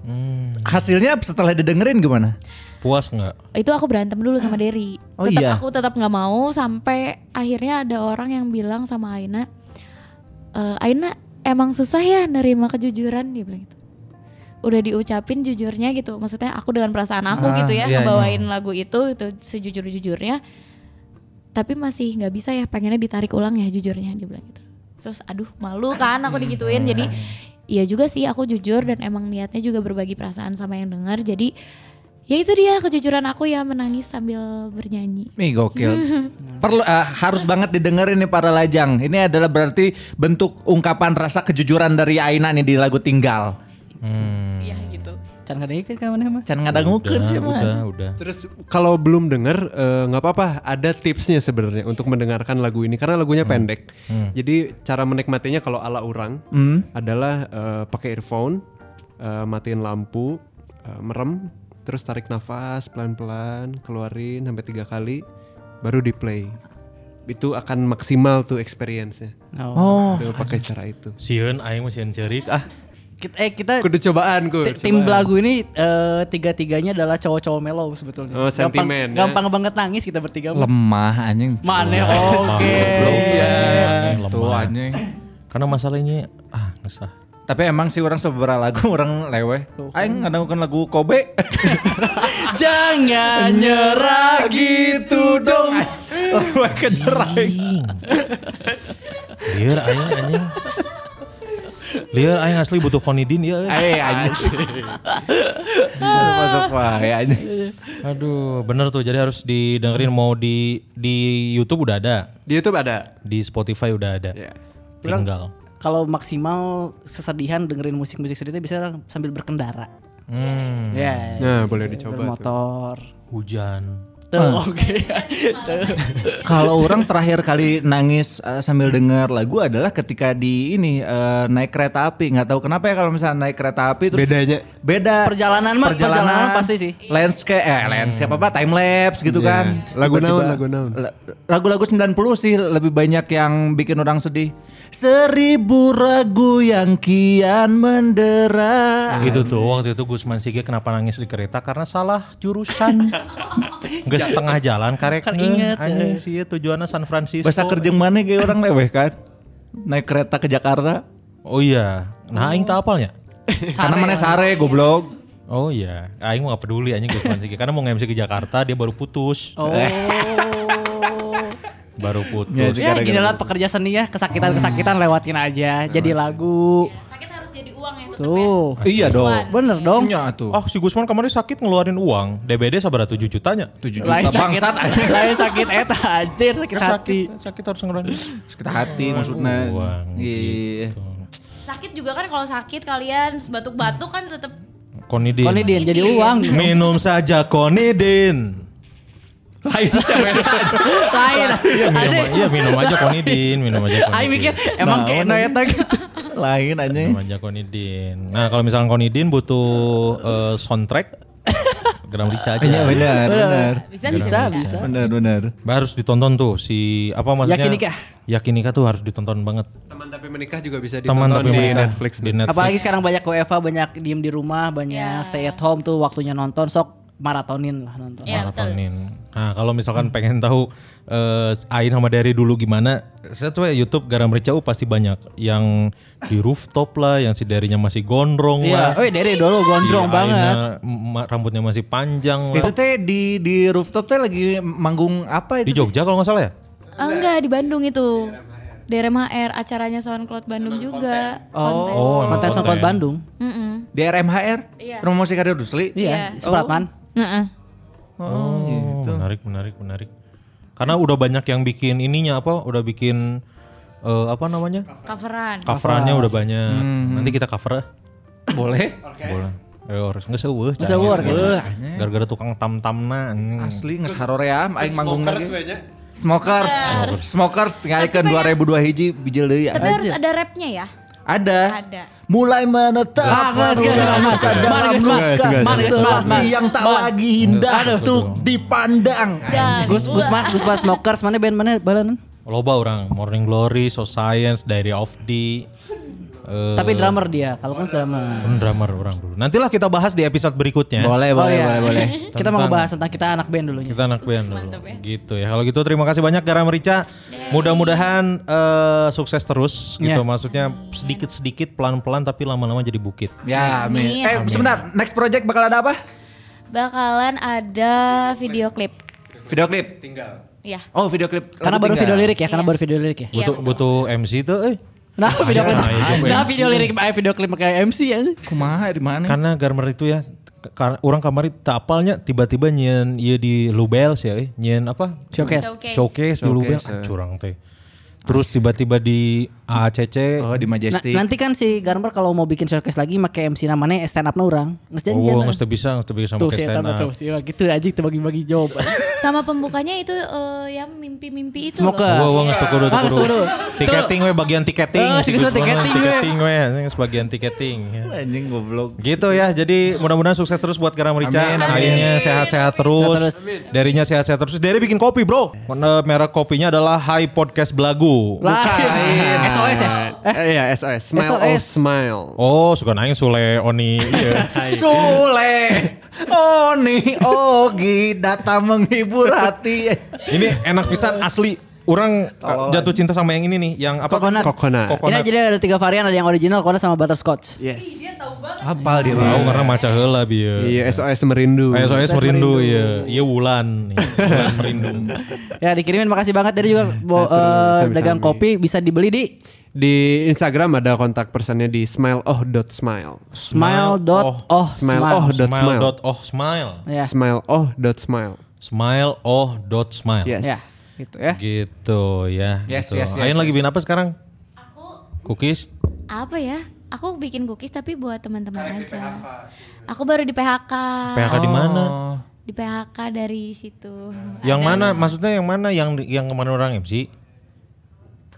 Hmm. Hasilnya setelah didengerin gimana? Puas nggak? Itu aku berantem dulu sama Derry. Oh tetap iya? aku tetap nggak mau sampai akhirnya ada orang yang bilang sama Aina, "Eh, Aina emang susah ya nerima kejujuran dia bilang gitu. Udah diucapin jujurnya gitu. Maksudnya aku dengan perasaan aku Ah, gitu ya iya, ngebawain lagu itu itu sejujur-jujurnya. Tapi masih nggak bisa ya pengennya ditarik ulang ya jujurnya dia bilang gitu. Terus aduh malu kan aku digituin jadi iya juga sih aku jujur dan emang niatnya juga berbagi perasaan sama yang dengar jadi ya itu dia kejujuran aku ya menangis sambil bernyanyi. Nih gokil. *laughs* Perlu eh, harus banget didengerin nih para lajang. Ini adalah berarti bentuk ungkapan rasa kejujuran dari Aina nih di lagu Tinggal. Hmm. Iya gitu. Can kadang kan mana mah. Can ngadangukeun sih udah, mah. udah, udah. Terus kalau belum denger eh, nggak apa-apa, ada tipsnya sebenarnya untuk mendengarkan lagu ini karena lagunya pendek. Jadi cara menikmatinya kalau ala orang adalah eh, pakai earphone, eh, matiin lampu, eh, merem, terus tarik nafas pelan-pelan, keluarin sampai tiga kali, baru di play. Itu akan maksimal tuh experience-nya. Oh. Dengan pakai cara itu. Sieun aing mah sieun cerik ah. Kita, eh kita Kudu cobaan ku. ti- tim belagu ini eh, tiga-tiganya adalah cowok-cowok mellow sebetulnya. Oh, gampang, sentimen, ya. gampang banget nangis kita bertiga. mah. Lemah anjing. Mana oke. Iya. Lemah. Tuh anjing. Karena masalahnya ah ngesah. Tapi emang sih orang seberapa lagu orang leweh. Aing ngadangukeun lagu Kobe. *laughs* Jangan nyerah gitu dong. Leweh *laughs* kejar aing. Liar aing anjing. Liar aing asli butuh konidin ya. Eh anjing. *laughs* Masuk wae anjing. Aduh, bener tuh. Jadi harus didengerin mau di di YouTube udah ada, Di YouTube ada. di Spotify udah ada. Ya. Tinggal. Kalau maksimal sesedihan dengerin musik-musik sedih itu bisa sambil berkendara. Hmm. Ya. Nah, boleh dicoba tuh. Bermotor. Hujan. Tuh, oke. Tuh. *laughs* Kalau orang terakhir kali nangis eh, sambil dengar lagu adalah ketika di ini eh, naik kereta api. Nggak tahu kenapa ya kalau misalnya naik kereta api terus Bedanya beda Perjalanan mah, perjalanan pasti sih. landscape eh landscape apa time lapse gitu Iya. kan Lagu naon, lagu naon? la- lagu-lagu 90 sih lebih banyak yang bikin orang sedih seribu ragu yang kian mendera Gitu tuh waktu itu Gusman Sige kenapa nangis di kereta karena salah jurusan. *laughs* Gak setengah jalan karek Kan inget, Anjing sih tujuannya San Francisco. bahasa kerja mana kayak orang leweh kan naik kereta ke Jakarta Oh iya. Nah aing tak apalnya. karena mana sare goblok Oh iya, aing mah gak peduli anjing Gusman Sige karena mau nge-MC ke Jakarta dia baru putus. Oh. Baru putus. Ya ya gini lah pekerja seni ya kesakitan-kesakitan lewatin aja jadi lagu. Sakit harus jadi uang ya Tuh. iya dong Bener dong. punya tuh Ah si Gusman kemarin sakit ngeluarin uang. DBD sabar 7 jutanya. 7 Lain juta sakit, bangsat lain sakit eta anjir sakit Kan hati. sakit, sakit harus ngeluarin. kita hati maksudnya Uang, iya gitu. Sakit juga kan kalau sakit kalian batuk-batuk kan tetep Konidin. Konidin jadi uang. Minum saja konidin. Lain siapa Lain. Iya minum, Ada. iya minum aja konidin, minum aja konidin. Aing mikir emang kayak no eta gitu. lain anjing Minum aja konidin. Nah kalau misalkan konidin butuh eh, soundtrack, gram rica aja. Iya benar benar bisa Bisa, bisa. benar benar Harus ditonton tuh si apa maksudnya? Yakinika. Yakinika tuh harus ditonton banget. teman tapi menikah juga bisa Teman ditonton tapi di menikah. Netflix. Di Netflix. Apalagi sekarang banyak WFA, banyak diem di rumah, banyak stay at home tuh waktunya nonton sok maratonin lah nonton. Iya betul. maratonin. Nah kalau misalkan pengen tahu eh Ain sama dari dulu gimana, saya coba YouTube Garam Ricau pasti banyak yang di rooftop lah, yang si darinya masih gondrong lah. Iya, oh dari dulu gondrong Si banget. Aina, ma- rambutnya masih panjang lah. itu teh di di rooftop teh lagi manggung apa Di itu Jogja kalau nggak salah ya? Ah, enggak di Bandung itu. DRMHR acaranya SoundCloud Bandung juga. oh emang Kontes konten. Sokot Bandung. Mm-mm. di RMHR Iya. rumah musik Kadir Rusli Iya, Iya. Supratman. Mm-mm. oh gitu Oh, menarik, menarik, menarik. Karena udah banyak yang bikin ininya apa? Udah bikin eh, apa namanya? Coveran. Coverannya udah banyak. Nanti kita cover ah. boleh Boleh. Eh, harus nggak. Bisa war Wah, Gara-gara tukang tam-tamna. anjing. asli nges haroream aing manggung lagi smokers smokers tinggalkan 2002 hiji bijil deui Tapi harus ada rapnya ya. Ada. Ada. Mulai menetap guys, guys. Selasi Guys, yang tak lagi indah untuk dipandang. Dan Gus Gusman Gusman Smokers mana band mana balanan? Loba orang Morning Glory, So Science, Diary of D. eh, Tapi drummer dia, kalau kan drummer. hmm, drummer orang dulu. Nantilah kita bahas di episode berikutnya. Boleh, Oh boleh, iya. boleh, boleh. *laughs* Kita mau ngebahas tentang kita anak band dulunya. Kita anak band dulu. Gitu ya. Kalau gitu terima kasih banyak Garam Rica. Mudah-mudahan eh, sukses terus gitu. Ya. Maksudnya sedikit-sedikit pelan-pelan tapi lama-lama jadi bukit. Ya, amin. Amin. Eh, sebentar. Next project bakal ada apa? bakalan ada video klip. Video klip. Tinggal. Ya. Oh, video klip. Karena baru tinggal. video lirik ya, karena Iya. baru video lirik ya. Iya, Butuh betul. butuh MC tuh eh. Nah, video klip. Nah, Nah, video lirik eh, video klip pakai MC ya. Kumaha di mana? Karena Garmer itu ya orang kamari tak apalnya tiba-tiba nyen iya di Lubel sih eh. nyen apa Showcase. Showcase. showcase di Lubel Showcase, ah, curang teh terus tiba-tiba di ACC Oh, di Nah, Majestic. nanti kan si Garmer kalau mau bikin showcase lagi make MC namanya stand up orang. Nges oh nggak bisa nggak bisa Tuh stand up gitu aja kita bagi-bagi jawaban. *laughs* Sama pembukanya itu eh, yang mimpi-mimpi itu Smoker. loh. Wah, wah, nggak kudu, Ah, nggak. Tiketing we bagian tiketing. Oh, tiketing we. Tiketing we, bagian tiketing. ya. Anjing goblok. Gitu ya, jadi mudah-mudahan sukses terus buat Garam Rica. Akhirnya sehat-sehat terus. Darinya sehat-sehat terus. Dari bikin kopi bro. Merek kopinya adalah High Podcast Belagu. Lain. SOS ya? Eh, Eh, iya SOS. Smile SOS. oh smile. Oh, suka nanya Sule Oni. Iya. *laughs* Sule, Oni, Ogi, datang menghibur hati. Ini enak pisan asli. Orang uh, jatuh cinta sama yang ini nih, yang apa? Coconut. Coconut. Ini Coconut. jadi ada tiga varian, ada yang original, coconut sama butterscotch. Yes. Apal dia. Tahu karena maca heula bieu. Iya SOS merindu. SOS merindu ya. Iya Wulan. Wulan merindu. Ya dikirimin makasih banget dari juga bo, eh, sama-sama. dagang kopi bisa dibeli di Di Instagram ada kontak personnya di smileoh.smile. smile dot oh Smile smile. oh dot Smile smile. dot oh smile. Ya. Smile oh dot smile. Smile oh dot smile. Yes. Ya, gitu ya. Gitu ya. Yes, gitu. yes, yes, Ain lagi yes. bikin apa sekarang? Cookies. Apa ya? Aku bikin cookies tapi buat teman-teman aja. Aku baru di PHK. PHK di mana? Di PHK dari situ. Yang mana? Maksudnya yang mana? Yang yang kemarin orang MC?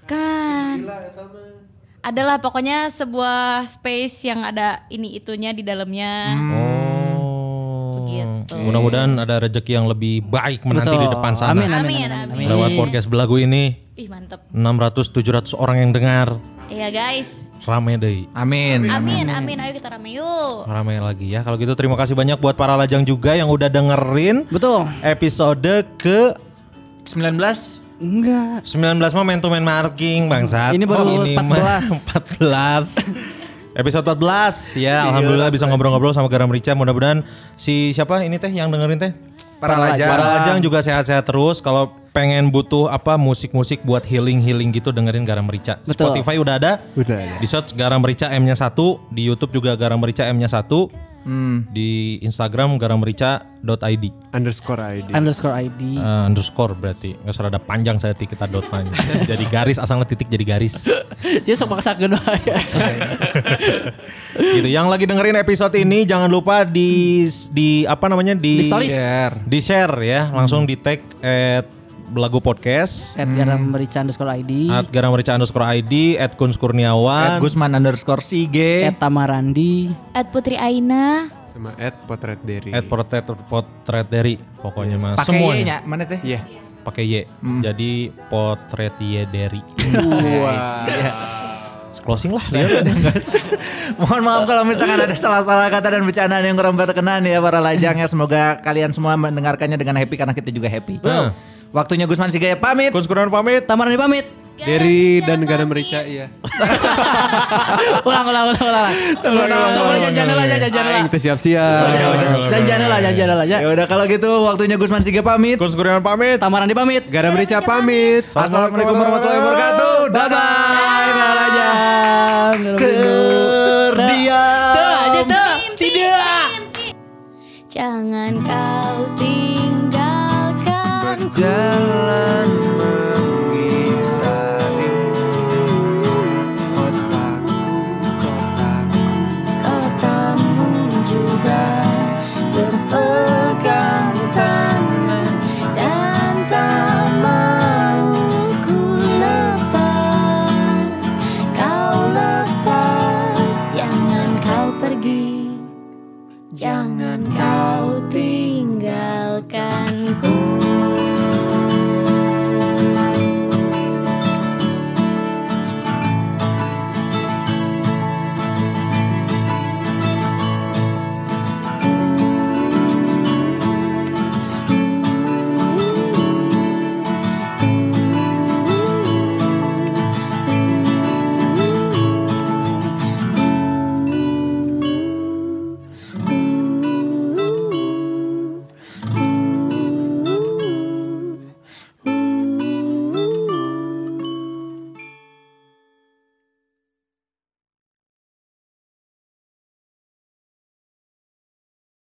Kan. Adalah pokoknya sebuah space yang ada ini itunya di dalamnya. Oh. Begitu. Mudah-mudahan ada rezeki yang lebih baik menanti di Betul. depan sana. Amin, Amin, amin. Lewat podcast belagu ini Ih mantep. 600 700 orang yang dengar. Iya guys. Rame deh. Amin. Amin, amin. Ayo kita rame yuk. Rame lagi ya. Kalau gitu terima kasih banyak buat para lajang juga yang udah dengerin Betul. episode ke 19 Enggak. 19 mah main to main marking bangsat. Ini baru Oh, mah *laughs* 14. Episode 14 ya. Alhamdulillah bisa ngobrol-ngobrol sama Garam Rica. Mudah-mudahan si siapa ini teh yang dengerin teh? para Para lajang. Para lajang juga sehat-sehat terus. Kalau pengen butuh apa musik-musik buat healing-healing gitu dengerin Garam Rica. Betul. Spotify udah ada. Udah ada. Di search Garam Rica M-nya 1, di YouTube juga Garam Rica M-nya 1. Hmm. Di Instagram garamrica.id. Underscore ID. Underscore ID. Eh, underscore berarti nggak serada panjang saya kita dot panjang. *laughs* jadi garis asalnya titik jadi garis *laughs* Dia sok paksa kedua ya. gitu yang lagi dengerin episode ini jangan lupa di di apa namanya di, Di stories. share di share ya langsung di tag at belagu podcast At garam merica underscore ID. at garam merica underscore id at kuns kurniawan At Gusman underscore Sige. At Tamarandi. At Putri Aina. Sama at potret dari. at portrait portrait dari pokoknya mas Pakai semua Y nya mana teh? Iya. pakai y jadi potret y dari Wah. closing lah dia *laughs* Mohon maaf kalau misalkan ada salah-salah kata dan bercandaan yang kurang berkenan ya para lajang ya. Semoga kalian semua mendengarkannya dengan happy karena kita juga happy. Nah. Waktunya Gusman Sigaya pamit. Kuskuran pamit. Tamarani pamit. Derry dan Gada Merica iya. *laughs* ulang ulang ulang ulang. Soalnya jangan lah jangan lah. Kita siap-siap. Jangan lah jangan lah. Ya udah kalau gitu waktunya Gusman Siga pamit. Kunskuran pamit. Tamaran di pamit. Gada Merica pamit. Assalamualaikum warahmatullahi wabarakatuh. Dadah. Dadah aja. Terdiam. Tidak. Jangan kau tidak. 见了你。